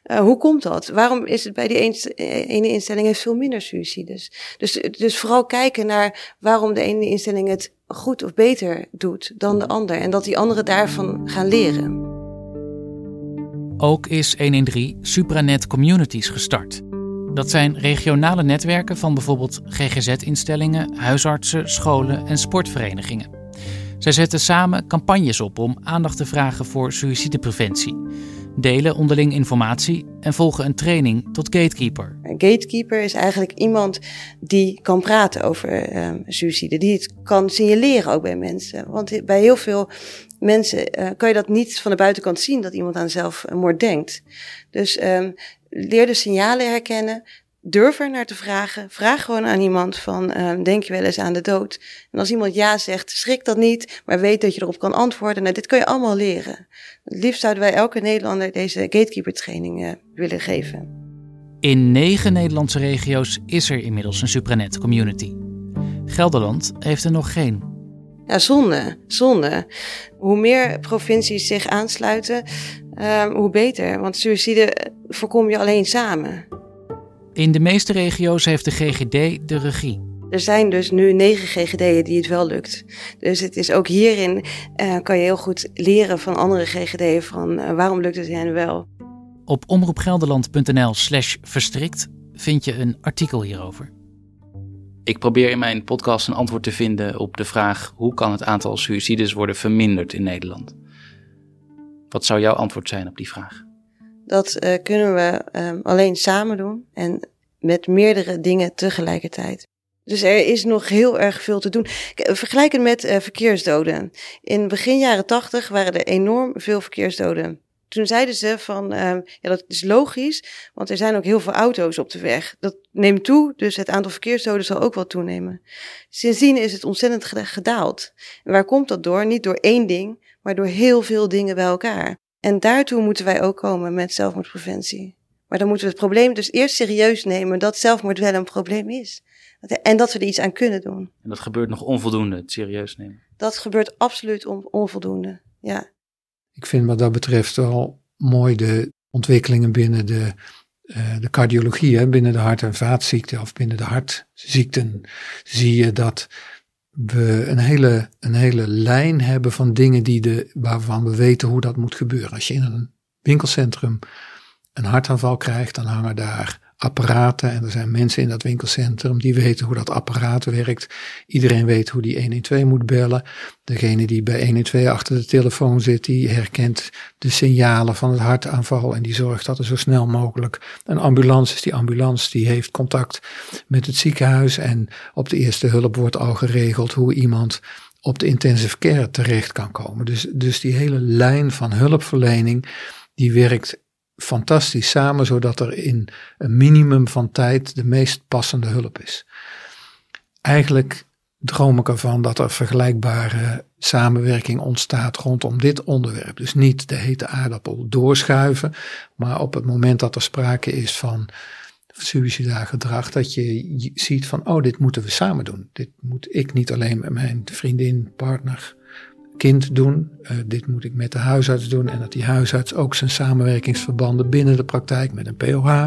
Uh, hoe komt dat? Waarom is het bij die ene instelling heeft veel minder suicides? Dus, dus vooral kijken naar waarom de ene instelling het goed of beter doet dan de ander. En dat die anderen daarvan gaan leren. Ook is 113 Supranet Communities gestart. Dat zijn regionale netwerken van bijvoorbeeld GGZ-instellingen, huisartsen, scholen en sportverenigingen. Zij zetten samen campagnes op om aandacht te vragen voor suïcidepreventie, delen onderling informatie en volgen een training tot gatekeeper. Een gatekeeper is eigenlijk iemand die kan praten over uh, suïcide, die het kan signaleren ook bij mensen. Want bij heel veel mensen uh, kan je dat niet van de buitenkant zien dat iemand aan zelfmoord denkt. Dus um, leer de signalen herkennen. Durf er naar te vragen. Vraag gewoon aan iemand van, uh, denk je wel eens aan de dood? En als iemand ja zegt, schrik dat niet, maar weet dat je erop kan antwoorden. Nou, dit kun je allemaal leren. Het liefst zouden wij elke Nederlander deze gatekeeper training uh, willen geven. In negen Nederlandse regio's is er inmiddels een supranet community. Gelderland heeft er nog geen. Ja, zonde, zonde. Hoe meer provincies zich aansluiten, um, hoe beter. Want suïcide voorkom je alleen samen. In de meeste regio's heeft de GGD de regie. Er zijn dus nu negen GGD'en die het wel lukt. Dus het is ook hierin uh, kan je heel goed leren van andere GGD'en van uh, waarom lukt het hen wel. Op omroepgelderland.nl slash verstrikt vind je een artikel hierover. Ik probeer in mijn podcast een antwoord te vinden op de vraag hoe kan het aantal suicides worden verminderd in Nederland. Wat zou jouw antwoord zijn op die vraag? Dat uh, kunnen we um, alleen samen doen en met meerdere dingen tegelijkertijd. Dus er is nog heel erg veel te doen. Vergelijk het met uh, verkeersdoden. In begin jaren tachtig waren er enorm veel verkeersdoden. Toen zeiden ze van, uh, ja, dat is logisch, want er zijn ook heel veel auto's op de weg. Dat neemt toe, dus het aantal verkeersdoden zal ook wel toenemen. Sindsdien is het ontzettend gedaald. En waar komt dat door? Niet door één ding, maar door heel veel dingen bij elkaar. En daartoe moeten wij ook komen met zelfmoordpreventie. Maar dan moeten we het probleem dus eerst serieus nemen dat zelfmoord wel een probleem is. En dat we er iets aan kunnen doen. En dat gebeurt nog onvoldoende, het serieus nemen? Dat gebeurt absoluut onvoldoende, ja. Ik vind wat dat betreft wel mooi de ontwikkelingen binnen de, uh, de cardiologie, hè, binnen de hart- en vaatziekten of binnen de hartziekten. Zie je dat we een hele, een hele lijn hebben van dingen die de, waarvan we weten hoe dat moet gebeuren. Als je in een winkelcentrum een hartaanval krijgt, dan hangen daar apparaten en er zijn mensen in dat winkelcentrum die weten hoe dat apparaat werkt. Iedereen weet hoe die 112 moet bellen. Degene die bij 112 achter de telefoon zit, die herkent de signalen van het hartaanval en die zorgt dat er zo snel mogelijk een ambulance is. Die ambulance die heeft contact met het ziekenhuis en op de eerste hulp wordt al geregeld hoe iemand op de intensive care terecht kan komen. Dus, dus die hele lijn van hulpverlening, die werkt fantastisch samen, zodat er in een minimum van tijd de meest passende hulp is. Eigenlijk droom ik ervan dat er vergelijkbare samenwerking ontstaat rondom dit onderwerp. Dus niet de hete aardappel doorschuiven, maar op het moment dat er sprake is van suicidaal gedrag, dat je ziet van, oh, dit moeten we samen doen. Dit moet ik niet alleen met mijn vriendin, partner, kind doen. Uh, dit moet ik met de huisarts doen. En dat die huisarts ook zijn samenwerkingsverbanden binnen de praktijk met een POH,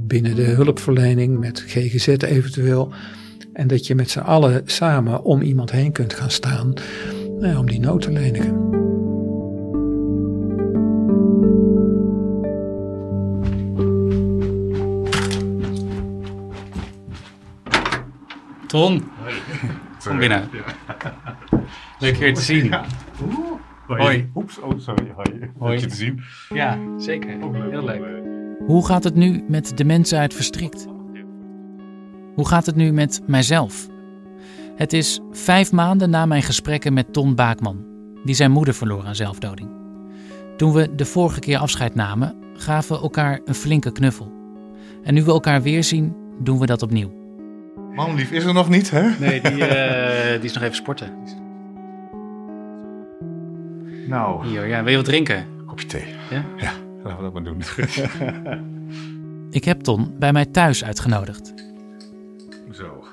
binnen de hulpverlening, met GGZ eventueel. En dat je met z'n allen samen om iemand heen kunt gaan staan nou, om die nood te lenigen. Ton, kom binnen. Leuk je te zien. Ja. Hoi. Oeps, oh sorry. Hoi. Hoi. Leuk je te zien. Ja, zeker. Heel leuk. Hoe gaat het nu met de mensen uit Verstrikt? Hoe gaat het nu met mijzelf? Het is vijf maanden na mijn gesprekken met Ton Baakman, die zijn moeder verloor aan zelfdoding. Toen we de vorige keer afscheid namen, gaven we elkaar een flinke knuffel. En nu we elkaar weer zien, doen we dat opnieuw. Manlief is er nog niet, hè? Nee, die, uh, die is nog even sporten. Nou. Hier, ja, wil je wat drinken? Kopje thee. Ja? Ja, laten we dat maar doen. Ik heb Ton bij mij thuis uitgenodigd. Zo.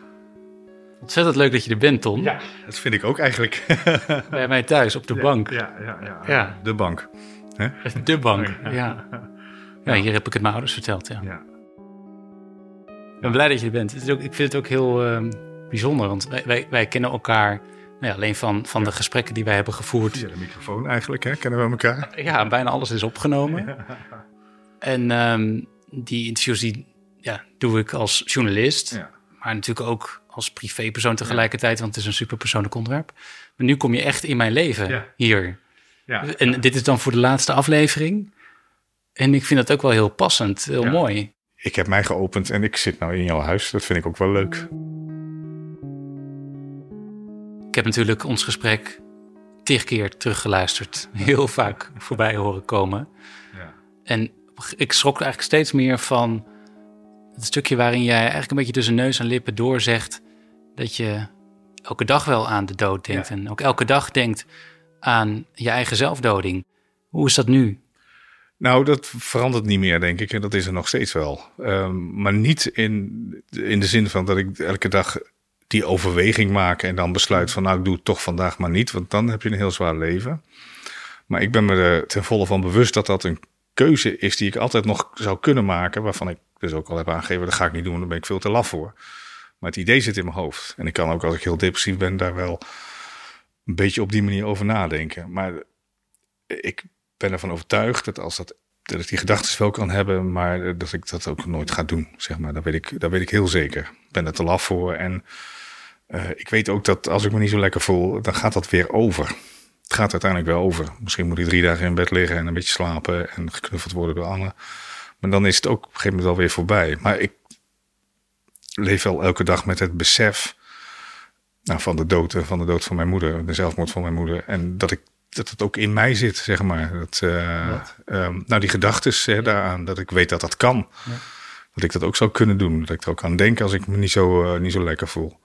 Ontzettend leuk dat je er bent, Ton. Ja, dat vind ik ook eigenlijk. Bij mij thuis op de Ja, bank. Ja, ja, ja. Ja. De bank. De bank, ja. Ja, hier heb ik het mijn ouders verteld, ja. Ja. Ik ben blij dat je er bent. Het is ook, ik vind het ook heel ehm, bijzonder, want wij, wij, wij kennen elkaar ja, alleen van, van de gesprekken die wij hebben gevoerd. Via de microfoon eigenlijk, hè? Kennen we elkaar? Ja, bijna alles is opgenomen. En ehm, die interviews die, ja, doe ik als journalist, Ja. maar natuurlijk ook als privépersoon tegelijkertijd, want het is een superpersoonlijk onderwerp. Maar nu kom je echt in mijn leven Ja. hier. Ja. En dit is dan voor de laatste aflevering. En ik vind dat ook wel heel passend, heel mooi. Ik heb mij geopend en ik zit nou in jouw huis. Dat vind ik ook wel leuk. Ik heb natuurlijk ons gesprek tig keer teruggeluisterd. Heel vaak voorbij horen komen. Ja. En ik schrok er eigenlijk steeds meer van het stukje waarin jij eigenlijk een beetje tussen neus en lippen doorzegt dat je elke dag wel aan de dood denkt. Ja. En ook elke dag denkt aan je eigen zelfdoding. Hoe is dat nu? Nou, dat verandert niet meer, denk ik. En dat is er nog steeds wel. Ehm, maar niet in, in de zin van dat ik elke dag die overweging maak en dan besluit van nou, ik doe het toch vandaag maar niet. Want dan heb je een heel zwaar leven. Maar ik ben me er ten volle van bewust dat dat een keuze is die ik altijd nog zou kunnen maken. Waarvan ik dus ook al heb aangegeven, dat ga ik niet doen, daar ben ik veel te laf voor. Maar het idee zit in mijn hoofd. En ik kan ook als ik heel depressief ben daar wel een beetje op die manier over nadenken. Maar ik ben ervan overtuigd dat als dat, dat ik die gedachten wel kan hebben, maar dat ik dat ook nooit ga doen. Zeg maar, dat weet ik, dat weet ik heel zeker. Ik ben er te laf voor. En eh, ik weet ook dat als ik me niet zo lekker voel, dan gaat dat weer over. Het gaat uiteindelijk wel over. Misschien moet ik drie dagen in bed liggen en een beetje slapen en geknuffeld worden door Anne. Maar dan is het ook op een gegeven moment wel weer voorbij. Maar ik leef wel elke dag met het besef nou, van de dood, eh, van de dood van mijn moeder, de zelfmoord van mijn moeder. En dat ik dat het ook in mij zit, zeg maar. Dat, eh, ehm, nou, die gedachten daaraan, dat ik weet dat dat kan. Dat ik dat ook zou kunnen doen. Dat ik er ook aan denk als ik me niet zo, niet zo lekker voel.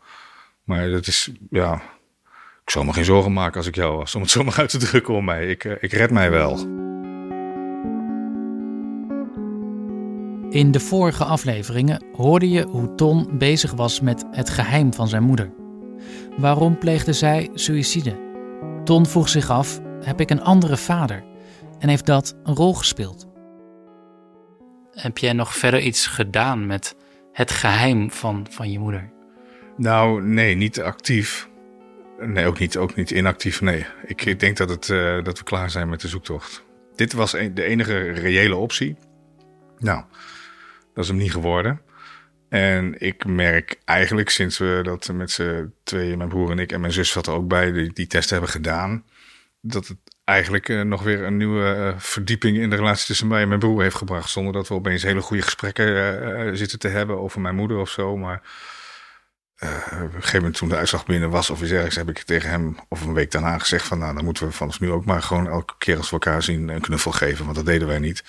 Maar dat is, ja... Ik zou me geen zorgen maken als ik jou was, om het zo maar uit te drukken om mij. Ik, eh, ik red mij wel. In de vorige afleveringen hoorde je hoe Ton bezig was met het geheim van zijn moeder. Waarom pleegde zij suïcide? Ton vroeg zich af: heb ik een andere vader? En heeft dat een rol gespeeld? Heb jij nog verder iets gedaan met het geheim van, van je moeder? Nou, nee, niet actief. Nee, ook niet, ook niet inactief. Nee, ik, ik denk dat, het, eh, dat we klaar zijn met de zoektocht. Dit was de enige reële optie. Nou, dat is hem niet geworden. En ik merk eigenlijk sinds we dat met z'n tweeën, mijn broer en ik en mijn zus zat er ook bij, die, die test hebben gedaan, dat het eigenlijk eh, nog weer een nieuwe eh, verdieping in de relatie tussen mij en mijn broer heeft gebracht. Zonder dat we opeens hele goede gesprekken zitten te hebben over mijn moeder of zo. Maar op een gegeven moment toen de uitslag binnen was of iets ergens, heb ik tegen hem of een week daarna gezegd van nou, dan moeten we vanaf nu ook maar gewoon elke keer als we elkaar zien een knuffel geven. Want dat deden wij niet.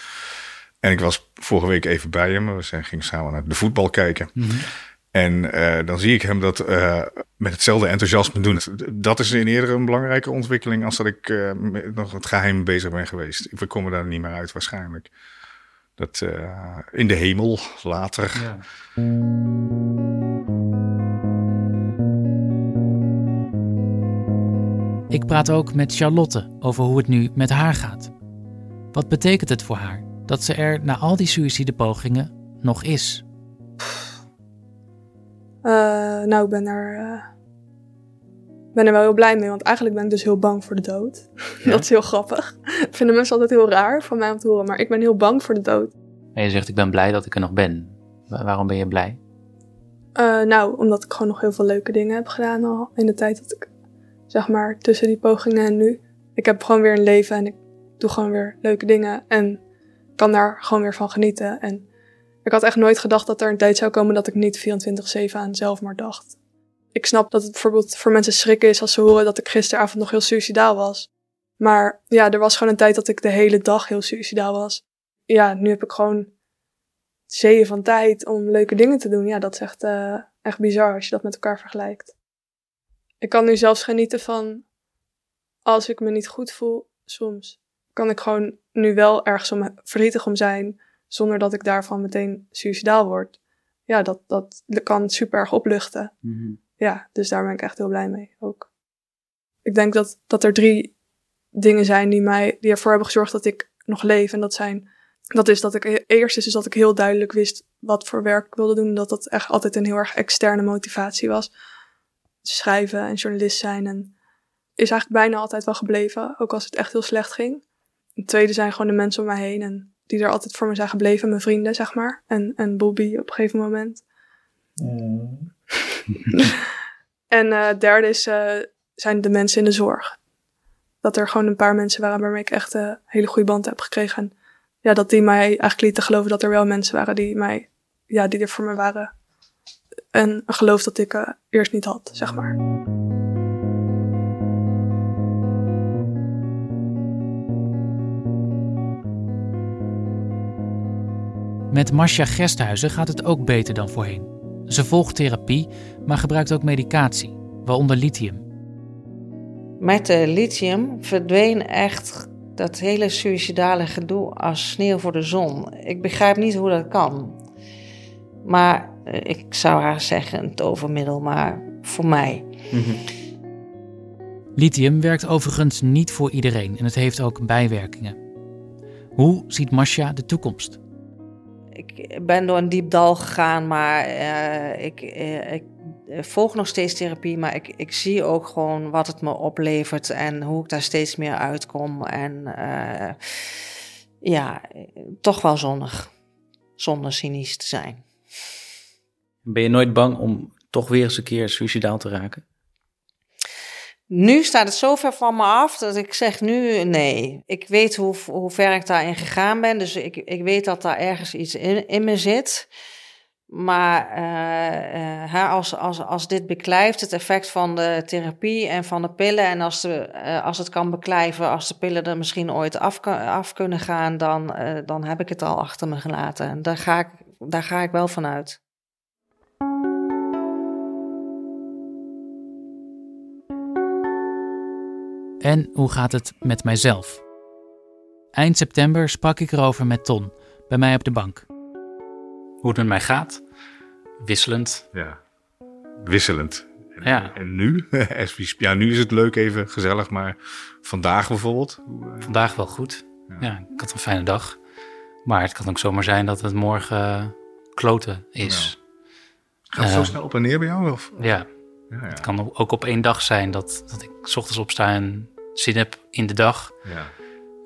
En ik was vorige week even bij hem. We zijn, gingen samen naar de voetbal kijken. En eh, dan zie ik hem dat eh, met hetzelfde enthousiasme doen. Dat is in eerder een belangrijke ontwikkeling als dat ik eh, met nog het geheim bezig ben geweest. We komen daar niet meer uit waarschijnlijk. Dat eh, in de hemel later. Ik praat ook met Charlotte over hoe het nu met haar gaat. Wat betekent het voor haar dat ze er na al die suïcidepogingen nog is? Eh, nou, ik ben er, eh, ben er wel heel blij mee, want eigenlijk ben ik dus heel bang voor de dood. dat is heel grappig. Vinden mensen altijd heel raar van mij om te horen, maar ik ben heel bang voor de dood. En je zegt, ik ben blij dat ik er nog ben. Wa- waarom ben je blij? Eh, nou, omdat ik gewoon nog heel veel leuke dingen heb gedaan al in de tijd dat ik, zeg maar, tussen die pogingen en nu. Ik heb gewoon weer een leven en ik doe gewoon weer leuke dingen en kan daar gewoon weer van genieten. En ik had echt nooit gedacht dat er een tijd zou komen dat ik niet 24-7 aan zelfmoord dacht. Ik snap dat het bijvoorbeeld voor mensen schrikken is als ze horen dat ik gisteravond nog heel suicidaal was. Maar ja, er was gewoon een tijd dat ik de hele dag heel suicidaal was. Ja, nu heb ik gewoon zeeën van tijd om leuke dingen te doen. Ja, dat is echt, eh, echt bizar als je dat met elkaar vergelijkt. Ik kan nu zelfs genieten van als ik me niet goed voel, soms kan ik gewoon nu wel ergens om, verdrietig om zijn. zonder dat ik daarvan meteen suicidaal word. Ja, dat, dat kan super erg opluchten. Ja, dus daar ben ik echt heel blij mee ook. Ik denk dat, dat er drie dingen zijn die, mij, die ervoor hebben gezorgd dat ik nog leef. En dat zijn, dat is dat ik, eerst is dus dat ik heel duidelijk wist wat voor werk ik wilde doen. Dat dat echt altijd een heel erg externe motivatie was. Schrijven en journalist zijn en is eigenlijk bijna altijd wel gebleven, ook als het echt heel slecht ging. Het tweede zijn gewoon de mensen om mij heen en die er altijd voor me zijn gebleven, mijn vrienden, zeg maar. En, en Bobby op een gegeven moment. en uh, derde is, uh, zijn de mensen in de zorg. Dat er gewoon een paar mensen waren waarmee ik echt een hele goede band heb gekregen. En ja, dat die mij eigenlijk lieten geloven dat er wel mensen waren die, mij, ja, die er voor me waren. En een geloof dat ik uh, eerst niet had, zeg maar. Met Marcia Gesthuizen gaat het ook beter dan voorheen. Ze volgt therapie, maar gebruikt ook medicatie, waaronder lithium. Met de lithium verdween echt dat hele suïcidale gedoe als sneeuw voor de zon. Ik begrijp niet hoe dat kan. Maar eh, ik zou haar zeggen een tovermiddel, maar voor mij. Lithium werkt overigens niet voor iedereen en het heeft ook bijwerkingen. Hoe ziet Marcia de toekomst? ik ben door een diep dal gegaan, maar uh, ik, uh, ik volg nog steeds therapie. Maar ik, ik zie ook gewoon wat het me oplevert en hoe ik daar steeds meer uitkom. En uh, ja, toch wel zonnig, zonder cynisch te zijn. Ben je nooit bang om toch weer eens een keer suicidaal te raken? Nu staat het zo ver van me af dat ik zeg nu nee. Ik weet hoe, hoe ver ik daarin gegaan ben. Dus ik, ik weet dat daar ergens iets in, in me zit. Maar uh, uh, als, als, als dit beklijft, het effect van de therapie en van de pillen. En als, de, uh, als het kan beklijven, als de pillen er misschien ooit af, af kunnen gaan, dan, dan heb ik het al achter me gelaten. En daar ga ik, daar ga ik wel van uit. En hoe gaat het met mijzelf? Eind september sprak ik erover met Ton, bij mij op de bank. Hoe het met mij gaat? Wisselend. Ja, wisselend. En, ja. en nu? ja, nu is het leuk, even gezellig, maar vandaag bijvoorbeeld? Vandaag wel goed. Ja. ja, ik had een fijne dag. Maar het kan ook zomaar zijn dat het morgen kloten is. Ja. Gaat het uh, zo snel op en neer bij jou? Of? Ja. ja, ja. Het kan ook op één dag zijn dat, dat ik s ochtends opsta en zin heb in de dag. Ja.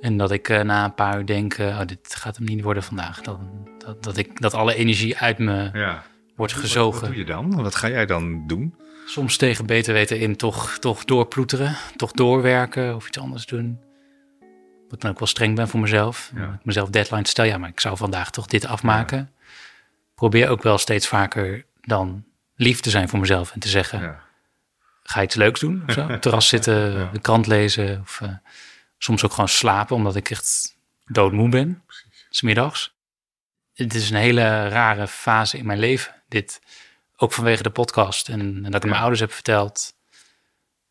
En dat ik uh, na een paar uur denk, uh, oh, dit gaat hem niet worden vandaag. Dat, dat, dat, ik, dat alle energie uit me ja. wordt gezogen. Wat, wat, doe je dan? Wat ga jij dan doen? Soms tegen beter weten in toch, toch doorploeteren, toch doorwerken of iets anders doen. Wat ik dan ook wel streng ben voor mezelf. Ja. Ik mezelf deadlines stel, ja, maar ik zou vandaag toch dit afmaken. Ja. Probeer ook wel steeds vaker dan lief te zijn voor mezelf en te zeggen... Ga je iets leuks doen? Zo? Terras zitten, ja. de krant lezen. Of uh, soms ook gewoon slapen, omdat ik echt doodmoe ben. Smiddags. Het is een hele rare fase in mijn leven. Dit ook vanwege de podcast. En, en dat ik ja. mijn ouders heb verteld.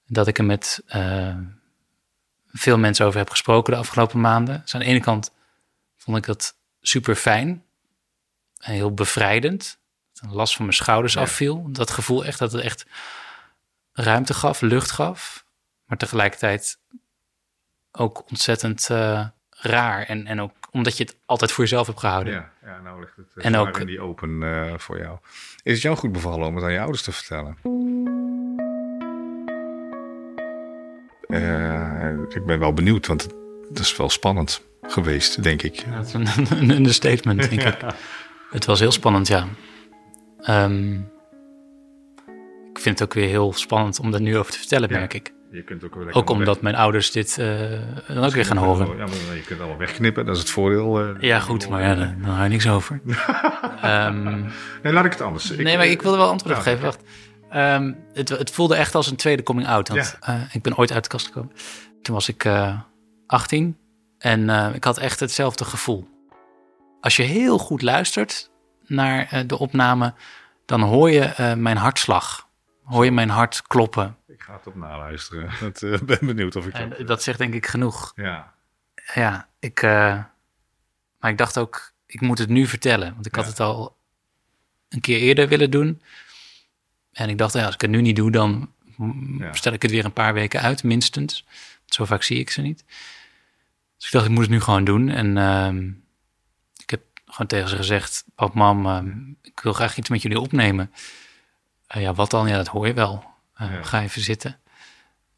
Dat ik er met uh, veel mensen over heb gesproken de afgelopen maanden. Dus aan de ene kant vond ik dat super fijn. En heel bevrijdend. Een last van mijn schouders ja. afviel. Dat gevoel echt dat het echt ruimte gaf, lucht gaf. Maar tegelijkertijd ook ontzettend uh, raar. En, en ook omdat je het altijd voor jezelf hebt gehouden. Ja, ja nou ligt het uh, en ook in die open uh, voor jou. Is het jou goed bevallen om het aan je ouders te vertellen? Uh, ik ben wel benieuwd, want het is wel spannend geweest, denk ik. Ja, dat is een, een understatement, denk ja. ik. Het was heel spannend, ja. Um, ik vind het ook weer heel spannend om daar nu over te vertellen, merk ik. Je kunt ook, weer ook omdat weg. mijn ouders dit uh, dan ook weer gaan horen. Ja, maar je kunt allemaal wegknippen, dat is het voordeel. Uh, ja, goed, maar ja, dan, dan hou je niks over. um, nee, laat ik het anders. Nee, maar ik wilde wel antwoord op geven. Wacht. Um, het, het, voelde echt als een tweede coming out. Want ja. uh, ik ben ooit uit de kast gekomen. Toen was ik 18 en ik had echt hetzelfde gevoel. Als je heel goed luistert naar de opname, dan hoor je mijn hartslag. Hoor je mijn hart kloppen. Ik ga het op naluisteren. Ik uh, ben benieuwd of ik dat... En dat zegt denk ik genoeg. Ja. Ja, ik... Uh, maar ik dacht ook... ik moet het nu vertellen. Want ik had het al een keer eerder willen doen. En ik dacht, ja, als ik het nu niet doe, dan stel ik het weer een paar weken uit, minstens. Zo vaak zie ik ze niet. Dus ik dacht, ik moet het nu gewoon doen. En ehm, ik heb gewoon tegen ze gezegd, pap, mam, ehm, ik wil graag iets met jullie opnemen. Eh, ja, wat dan? Ja, dat hoor je wel. Uh, Ga even zitten.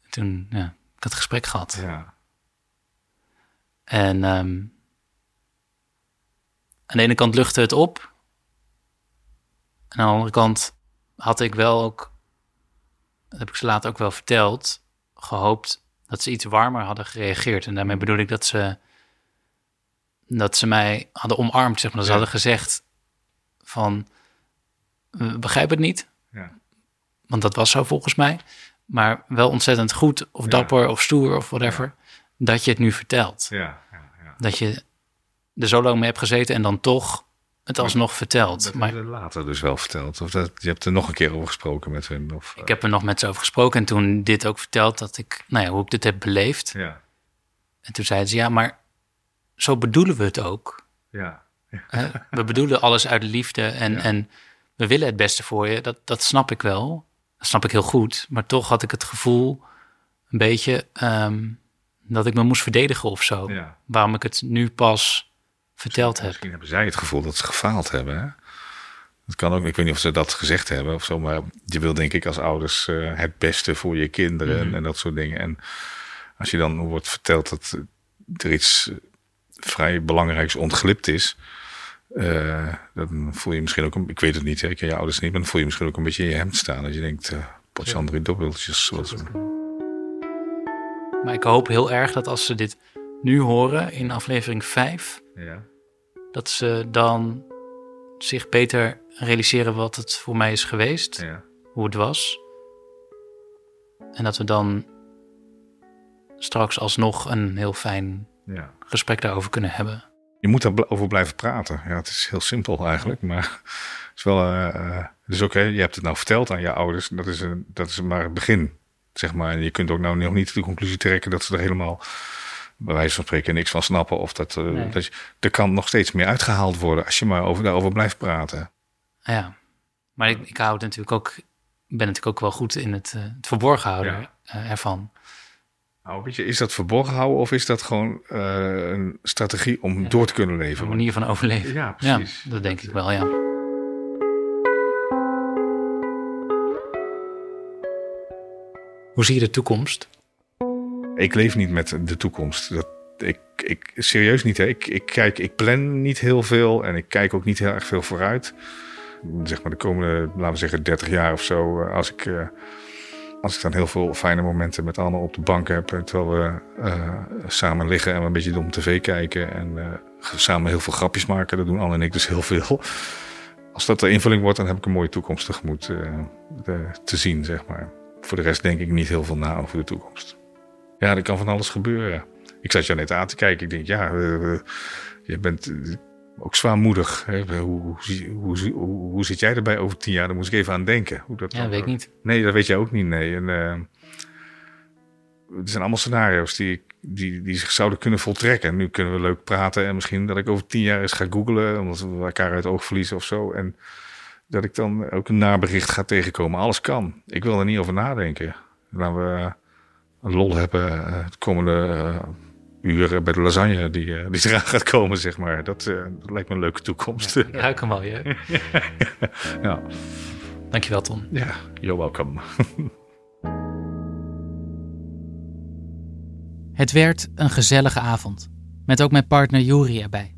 toen, ja, ik had het gesprek gehad. Ja. En ehm, aan de ene kant luchtte het op. En aan de andere kant had ik wel ook, dat heb ik ze later ook wel verteld, gehoopt dat ze iets warmer hadden gereageerd. En daarmee bedoel ik dat ze, dat ze mij hadden omarmd, zeg maar. Dat ze hadden gezegd van, we begrijpen het niet. Ja. Want dat was zo volgens mij. Maar wel ontzettend goed of dapper of stoer of whatever. Dat je het nu vertelt. Ja, Dat je er zo lang mee hebt gezeten en dan toch het alsnog verteld. Dat maar heb je later dus wel verteld. Of dat, je hebt er nog een keer over gesproken met hen. Of, ik heb er nog met ze over gesproken en toen dit ook verteld dat ik, nou ja, hoe ik dit heb beleefd. Ja. En toen zeiden ze, ja, maar zo bedoelen we het ook. Ja. We bedoelen alles uit liefde en, en we willen het beste voor je. Dat, dat snap ik wel. Dat snap ik heel goed. Maar toch had ik het gevoel, een beetje, ehm, dat ik me moest verdedigen of zo. Ja. Waarom ik het nu pas verteld heb. Misschien hebben zij het gevoel dat ze gefaald hebben. Hè? Dat kan ook. Ik weet niet of ze dat gezegd hebben of zo. Maar je wil denk ik als ouders eh, het beste voor je kinderen en, Mhm. en dat soort dingen. En als je dan wordt verteld dat er iets vrij belangrijks ontglipt is. Eh, dan voel je misschien ook, een, ik weet het niet, hè, ik ken je ouders niet, maar dan voel je misschien ook een beetje in je hemd staan. Dat je denkt, uh, potjandri dobbeltjes. Wat, Maar ik hoop heel erg dat als ze dit nu horen in aflevering 5, ja. dat ze dan zich beter realiseren wat het voor mij is geweest, Ja. hoe het was. En dat we dan straks alsnog een heel fijn Ja. gesprek daarover kunnen hebben. Je moet daarover blijven praten. Ja, het is heel simpel eigenlijk, maar het is wel. dus oké, je hebt het nou verteld aan je ouders. Dat is, een, dat is maar het begin, zeg maar. En je kunt ook nou nog niet de conclusie trekken dat ze er helemaal, bij wijze van spreken, niks van snappen. Of dat, eh, Nee. dat je, er kan nog steeds meer uitgehaald worden als je maar over, daarover blijft praten. Ja, maar ik, ik hou het natuurlijk ook, ben natuurlijk ook wel goed in het, het verborgen houden Ja. ervan. Nou, weet je, is dat verborgen houden of is dat gewoon eh, een strategie om door te kunnen leven? Een manier van overleven. Ja, precies. dat denk ik wel, ja. Hoe zie je de toekomst? Ik leef niet met de toekomst. Dat, ik, ik, serieus niet. Hè. Ik, ik, kijk, ik plan niet heel veel en ik kijk ook niet heel erg veel vooruit. Zeg maar de komende, laten we zeggen, 30 jaar of zo. eh, Als ik, eh, als ik dan heel veel fijne momenten met Anne op de bank heb. Terwijl we eh, samen liggen en we een beetje dom tv kijken. En eh, samen heel veel grapjes maken. Dat doen Anne en ik dus heel veel. Als dat de invulling wordt, dan heb ik een mooie toekomst tegemoet eh, te zien, zeg maar. Voor de rest denk ik niet heel veel na over de toekomst. Ja, er kan van alles gebeuren. Ik zat jou net aan te kijken. Ik denk, ja, je bent ook zwaarmoedig. Hè? Hoe, hoe, hoe, hoe, zit jij erbij over tien jaar? Daar moest ik even aan denken. Hoe dat Ja, weet ik niet. Nee, dat weet jij ook niet. Nee. En, eh, het zijn allemaal scenario's die, die, die zich zouden kunnen voltrekken. En nu kunnen we leuk praten. En misschien dat ik over tien jaar eens ga googlen. Omdat we elkaar uit het oog verliezen of zo. En dat ik dan ook een nabericht ga tegenkomen. Alles kan. Ik wil er niet over nadenken. Laten we een lol hebben eh, de komende eh, uren bij de lasagne die, eh, die eraan gaat komen, zeg maar. Dat, eh, dat lijkt me een leuke toekomst. Ik ruik hem al, je. ja. Dankjewel, Ton. Ja, you're welcome. Het werd een gezellige avond, met ook mijn partner Juri erbij.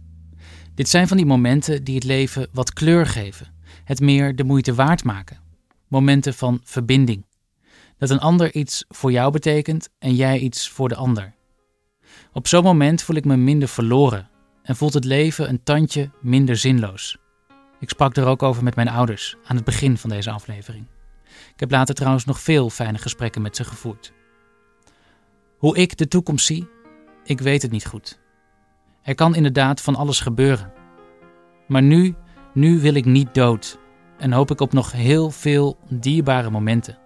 Dit zijn van die momenten die het leven wat kleur geven, het meer de moeite waard maken. Momenten van verbinding. Dat een ander iets voor jou betekent en jij iets voor de ander. Op zo'n moment voel ik me minder verloren en voelt het leven een tandje minder zinloos. Ik sprak er ook over met mijn ouders aan het begin van deze aflevering. Ik heb later trouwens nog veel fijne gesprekken met ze gevoerd. Hoe ik de toekomst zie, ik weet het niet goed. Er kan inderdaad van alles gebeuren. Maar nu, nu wil ik niet dood en hoop ik op nog heel veel dierbare momenten.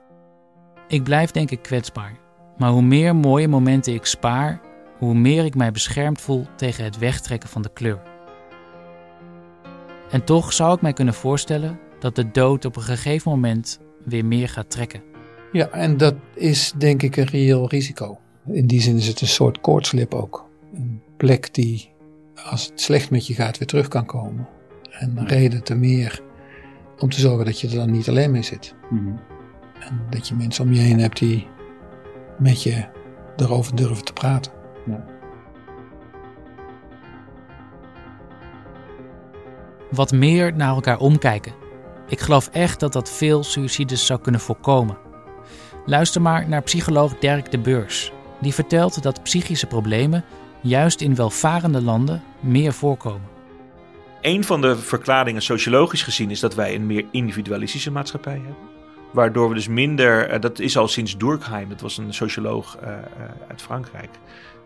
Ik blijf denk ik kwetsbaar, maar hoe meer mooie momenten ik spaar, hoe meer ik mij beschermd voel tegen het wegtrekken van de kleur. En toch zou ik mij kunnen voorstellen dat de dood op een gegeven moment weer meer gaat trekken. Ja, en dat is denk ik een reëel risico. In die zin is het een soort koortslip ook. Een plek die, als het slecht met je gaat, weer terug kan komen. En een reden te meer om te zorgen dat je er dan niet alleen mee zit. En dat je mensen om je heen hebt die met je erover durven te praten. Ja. Wat meer naar elkaar omkijken. Ik geloof echt dat dat veel suïcides zou kunnen voorkomen. Luister maar naar psycholoog Dirk de Beurs. Die vertelt dat psychische problemen juist in welvarende landen meer voorkomen. Een van de verklaringen sociologisch gezien is dat wij een meer individualistische maatschappij hebben. Waardoor we dus minder, eh, dat is al sinds Durkheim, dat was een socioloog uh, uh, uit Frankrijk.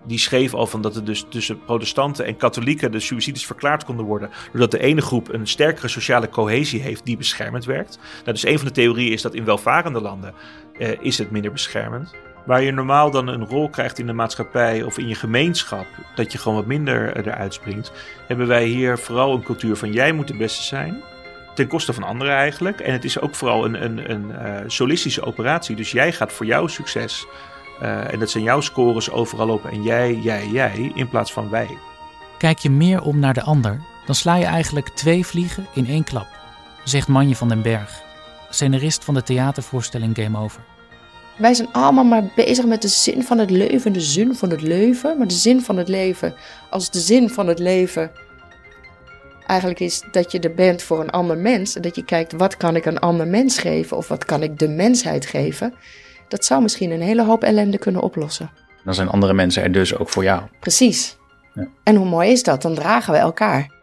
Die schreef al van dat er dus tussen protestanten en katholieken de suicides verklaard konden worden. Doordat de ene groep een sterkere sociale cohesie heeft die beschermend werkt. Nou, dus een van de theorieën is dat in welvarende landen uh, is het minder beschermend. Waar je normaal dan een rol krijgt in de maatschappij of in je gemeenschap, dat je gewoon wat minder eruit springt, hebben wij hier vooral een cultuur van jij moet de beste zijn. Ten koste van anderen eigenlijk. En het is ook vooral een, een, een uh, solistische operatie. Dus jij gaat voor jouw succes. Uh, en dat zijn jouw scores overal op. En jij, jij, jij, in plaats van wij. Kijk je meer om naar de ander, dan sla je eigenlijk twee vliegen in één klap, zegt Manje van den Berg, scenarist van de theatervoorstelling Game Over. Wij zijn allemaal maar bezig met de zin van het leven, de zin van het leven. Maar de zin van het leven, als de zin van het leven eigenlijk is dat je er bent voor een ander mens. En dat je kijkt, wat kan ik een ander mens geven? Of wat kan ik de mensheid geven? Dat zou misschien een hele hoop ellende kunnen oplossen. Dan zijn andere mensen er dus ook voor jou. Precies. Ja. En hoe mooi is dat? Dan dragen we elkaar.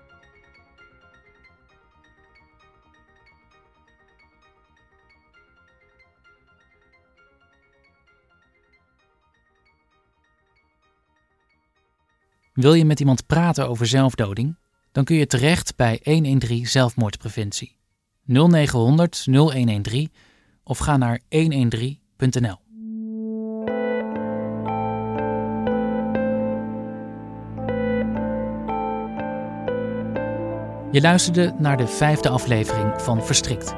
Wil je met iemand praten over zelfdoding? Dan kun je terecht bij 113 Zelfmoordpreventie. 0900 0113 of ga naar 113.nl. Je luisterde naar de vijfde aflevering van Verstrikt.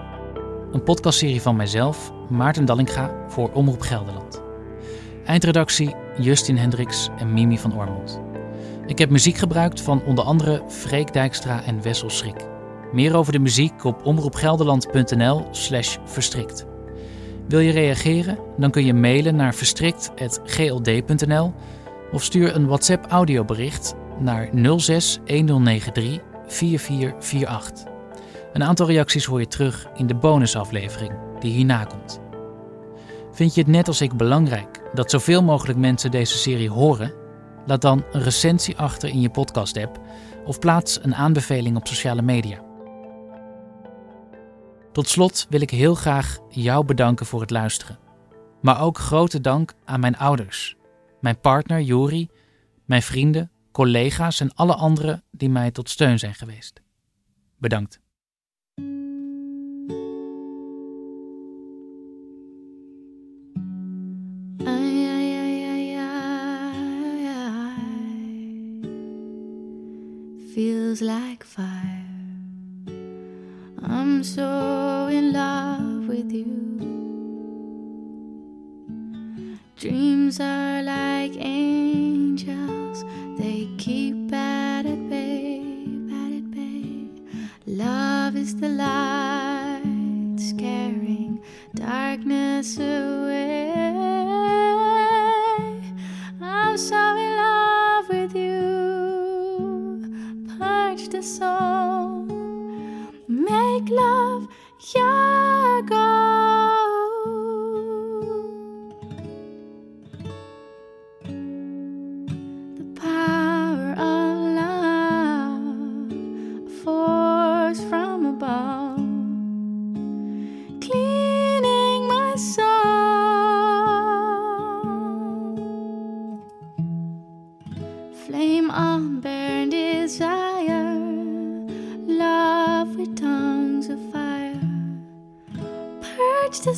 Een podcastserie van mijzelf, Maarten Dallinga, voor Omroep Gelderland. Eindredactie Justin Hendricks en Mimi van Ormond. Ik heb muziek gebruikt van onder andere Freek Dijkstra en Wessel Schrik. Meer over de muziek op omroepgelderland.nl slash verstrikt. Wil je reageren? Dan kun je mailen naar verstrikt.gld.nl of stuur een WhatsApp audiobericht naar 06 1093 4448. Een aantal reacties hoor je terug in de bonusaflevering die hierna komt. Vind je het net als ik belangrijk dat zoveel mogelijk mensen deze serie horen? Laat dan een recensie achter in je podcast-app of plaats een aanbeveling op sociale media. Tot slot wil ik heel graag jou bedanken voor het luisteren. Maar ook grote dank aan mijn ouders, mijn partner Jori, mijn vrienden, collega's en alle anderen die mij tot steun zijn geweest. Bedankt. feels like fire. I'm so in love with you. Dreams are like angels, they keep at it bay, at it bay. Love is the light, scaring darkness away. I'm so in love with you the song. Flame on burn desire love with tongues of fire. Purge the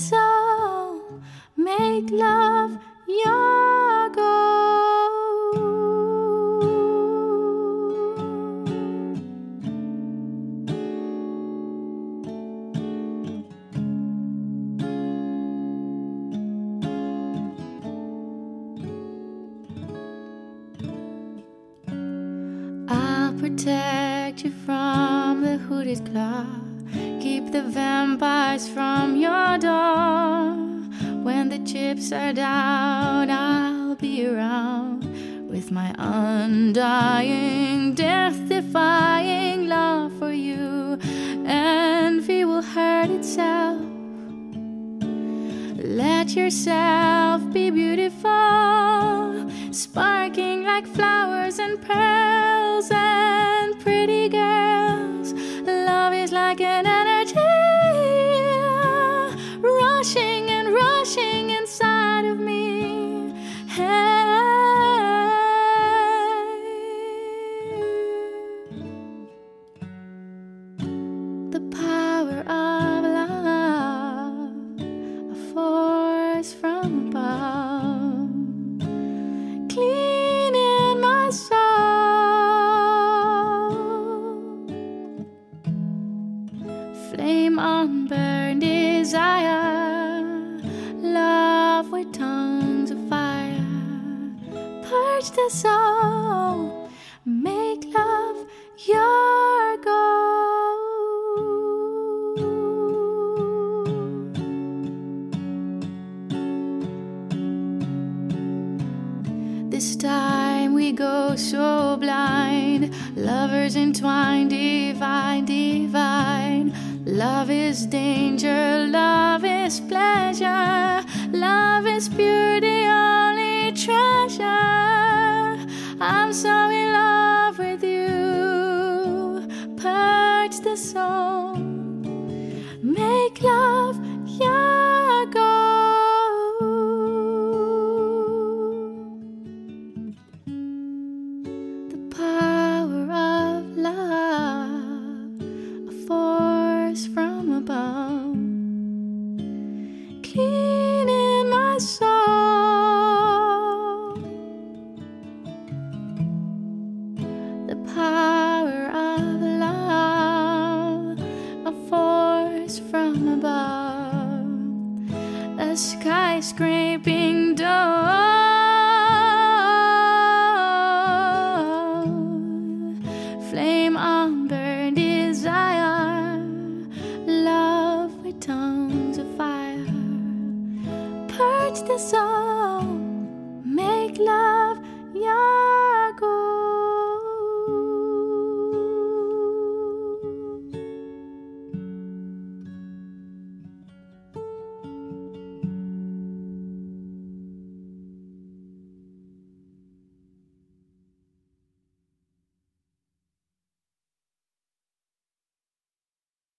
tears entwined, divine, divine. Love is danger, love is pleasure, love is beauty, only treasure. I'm so.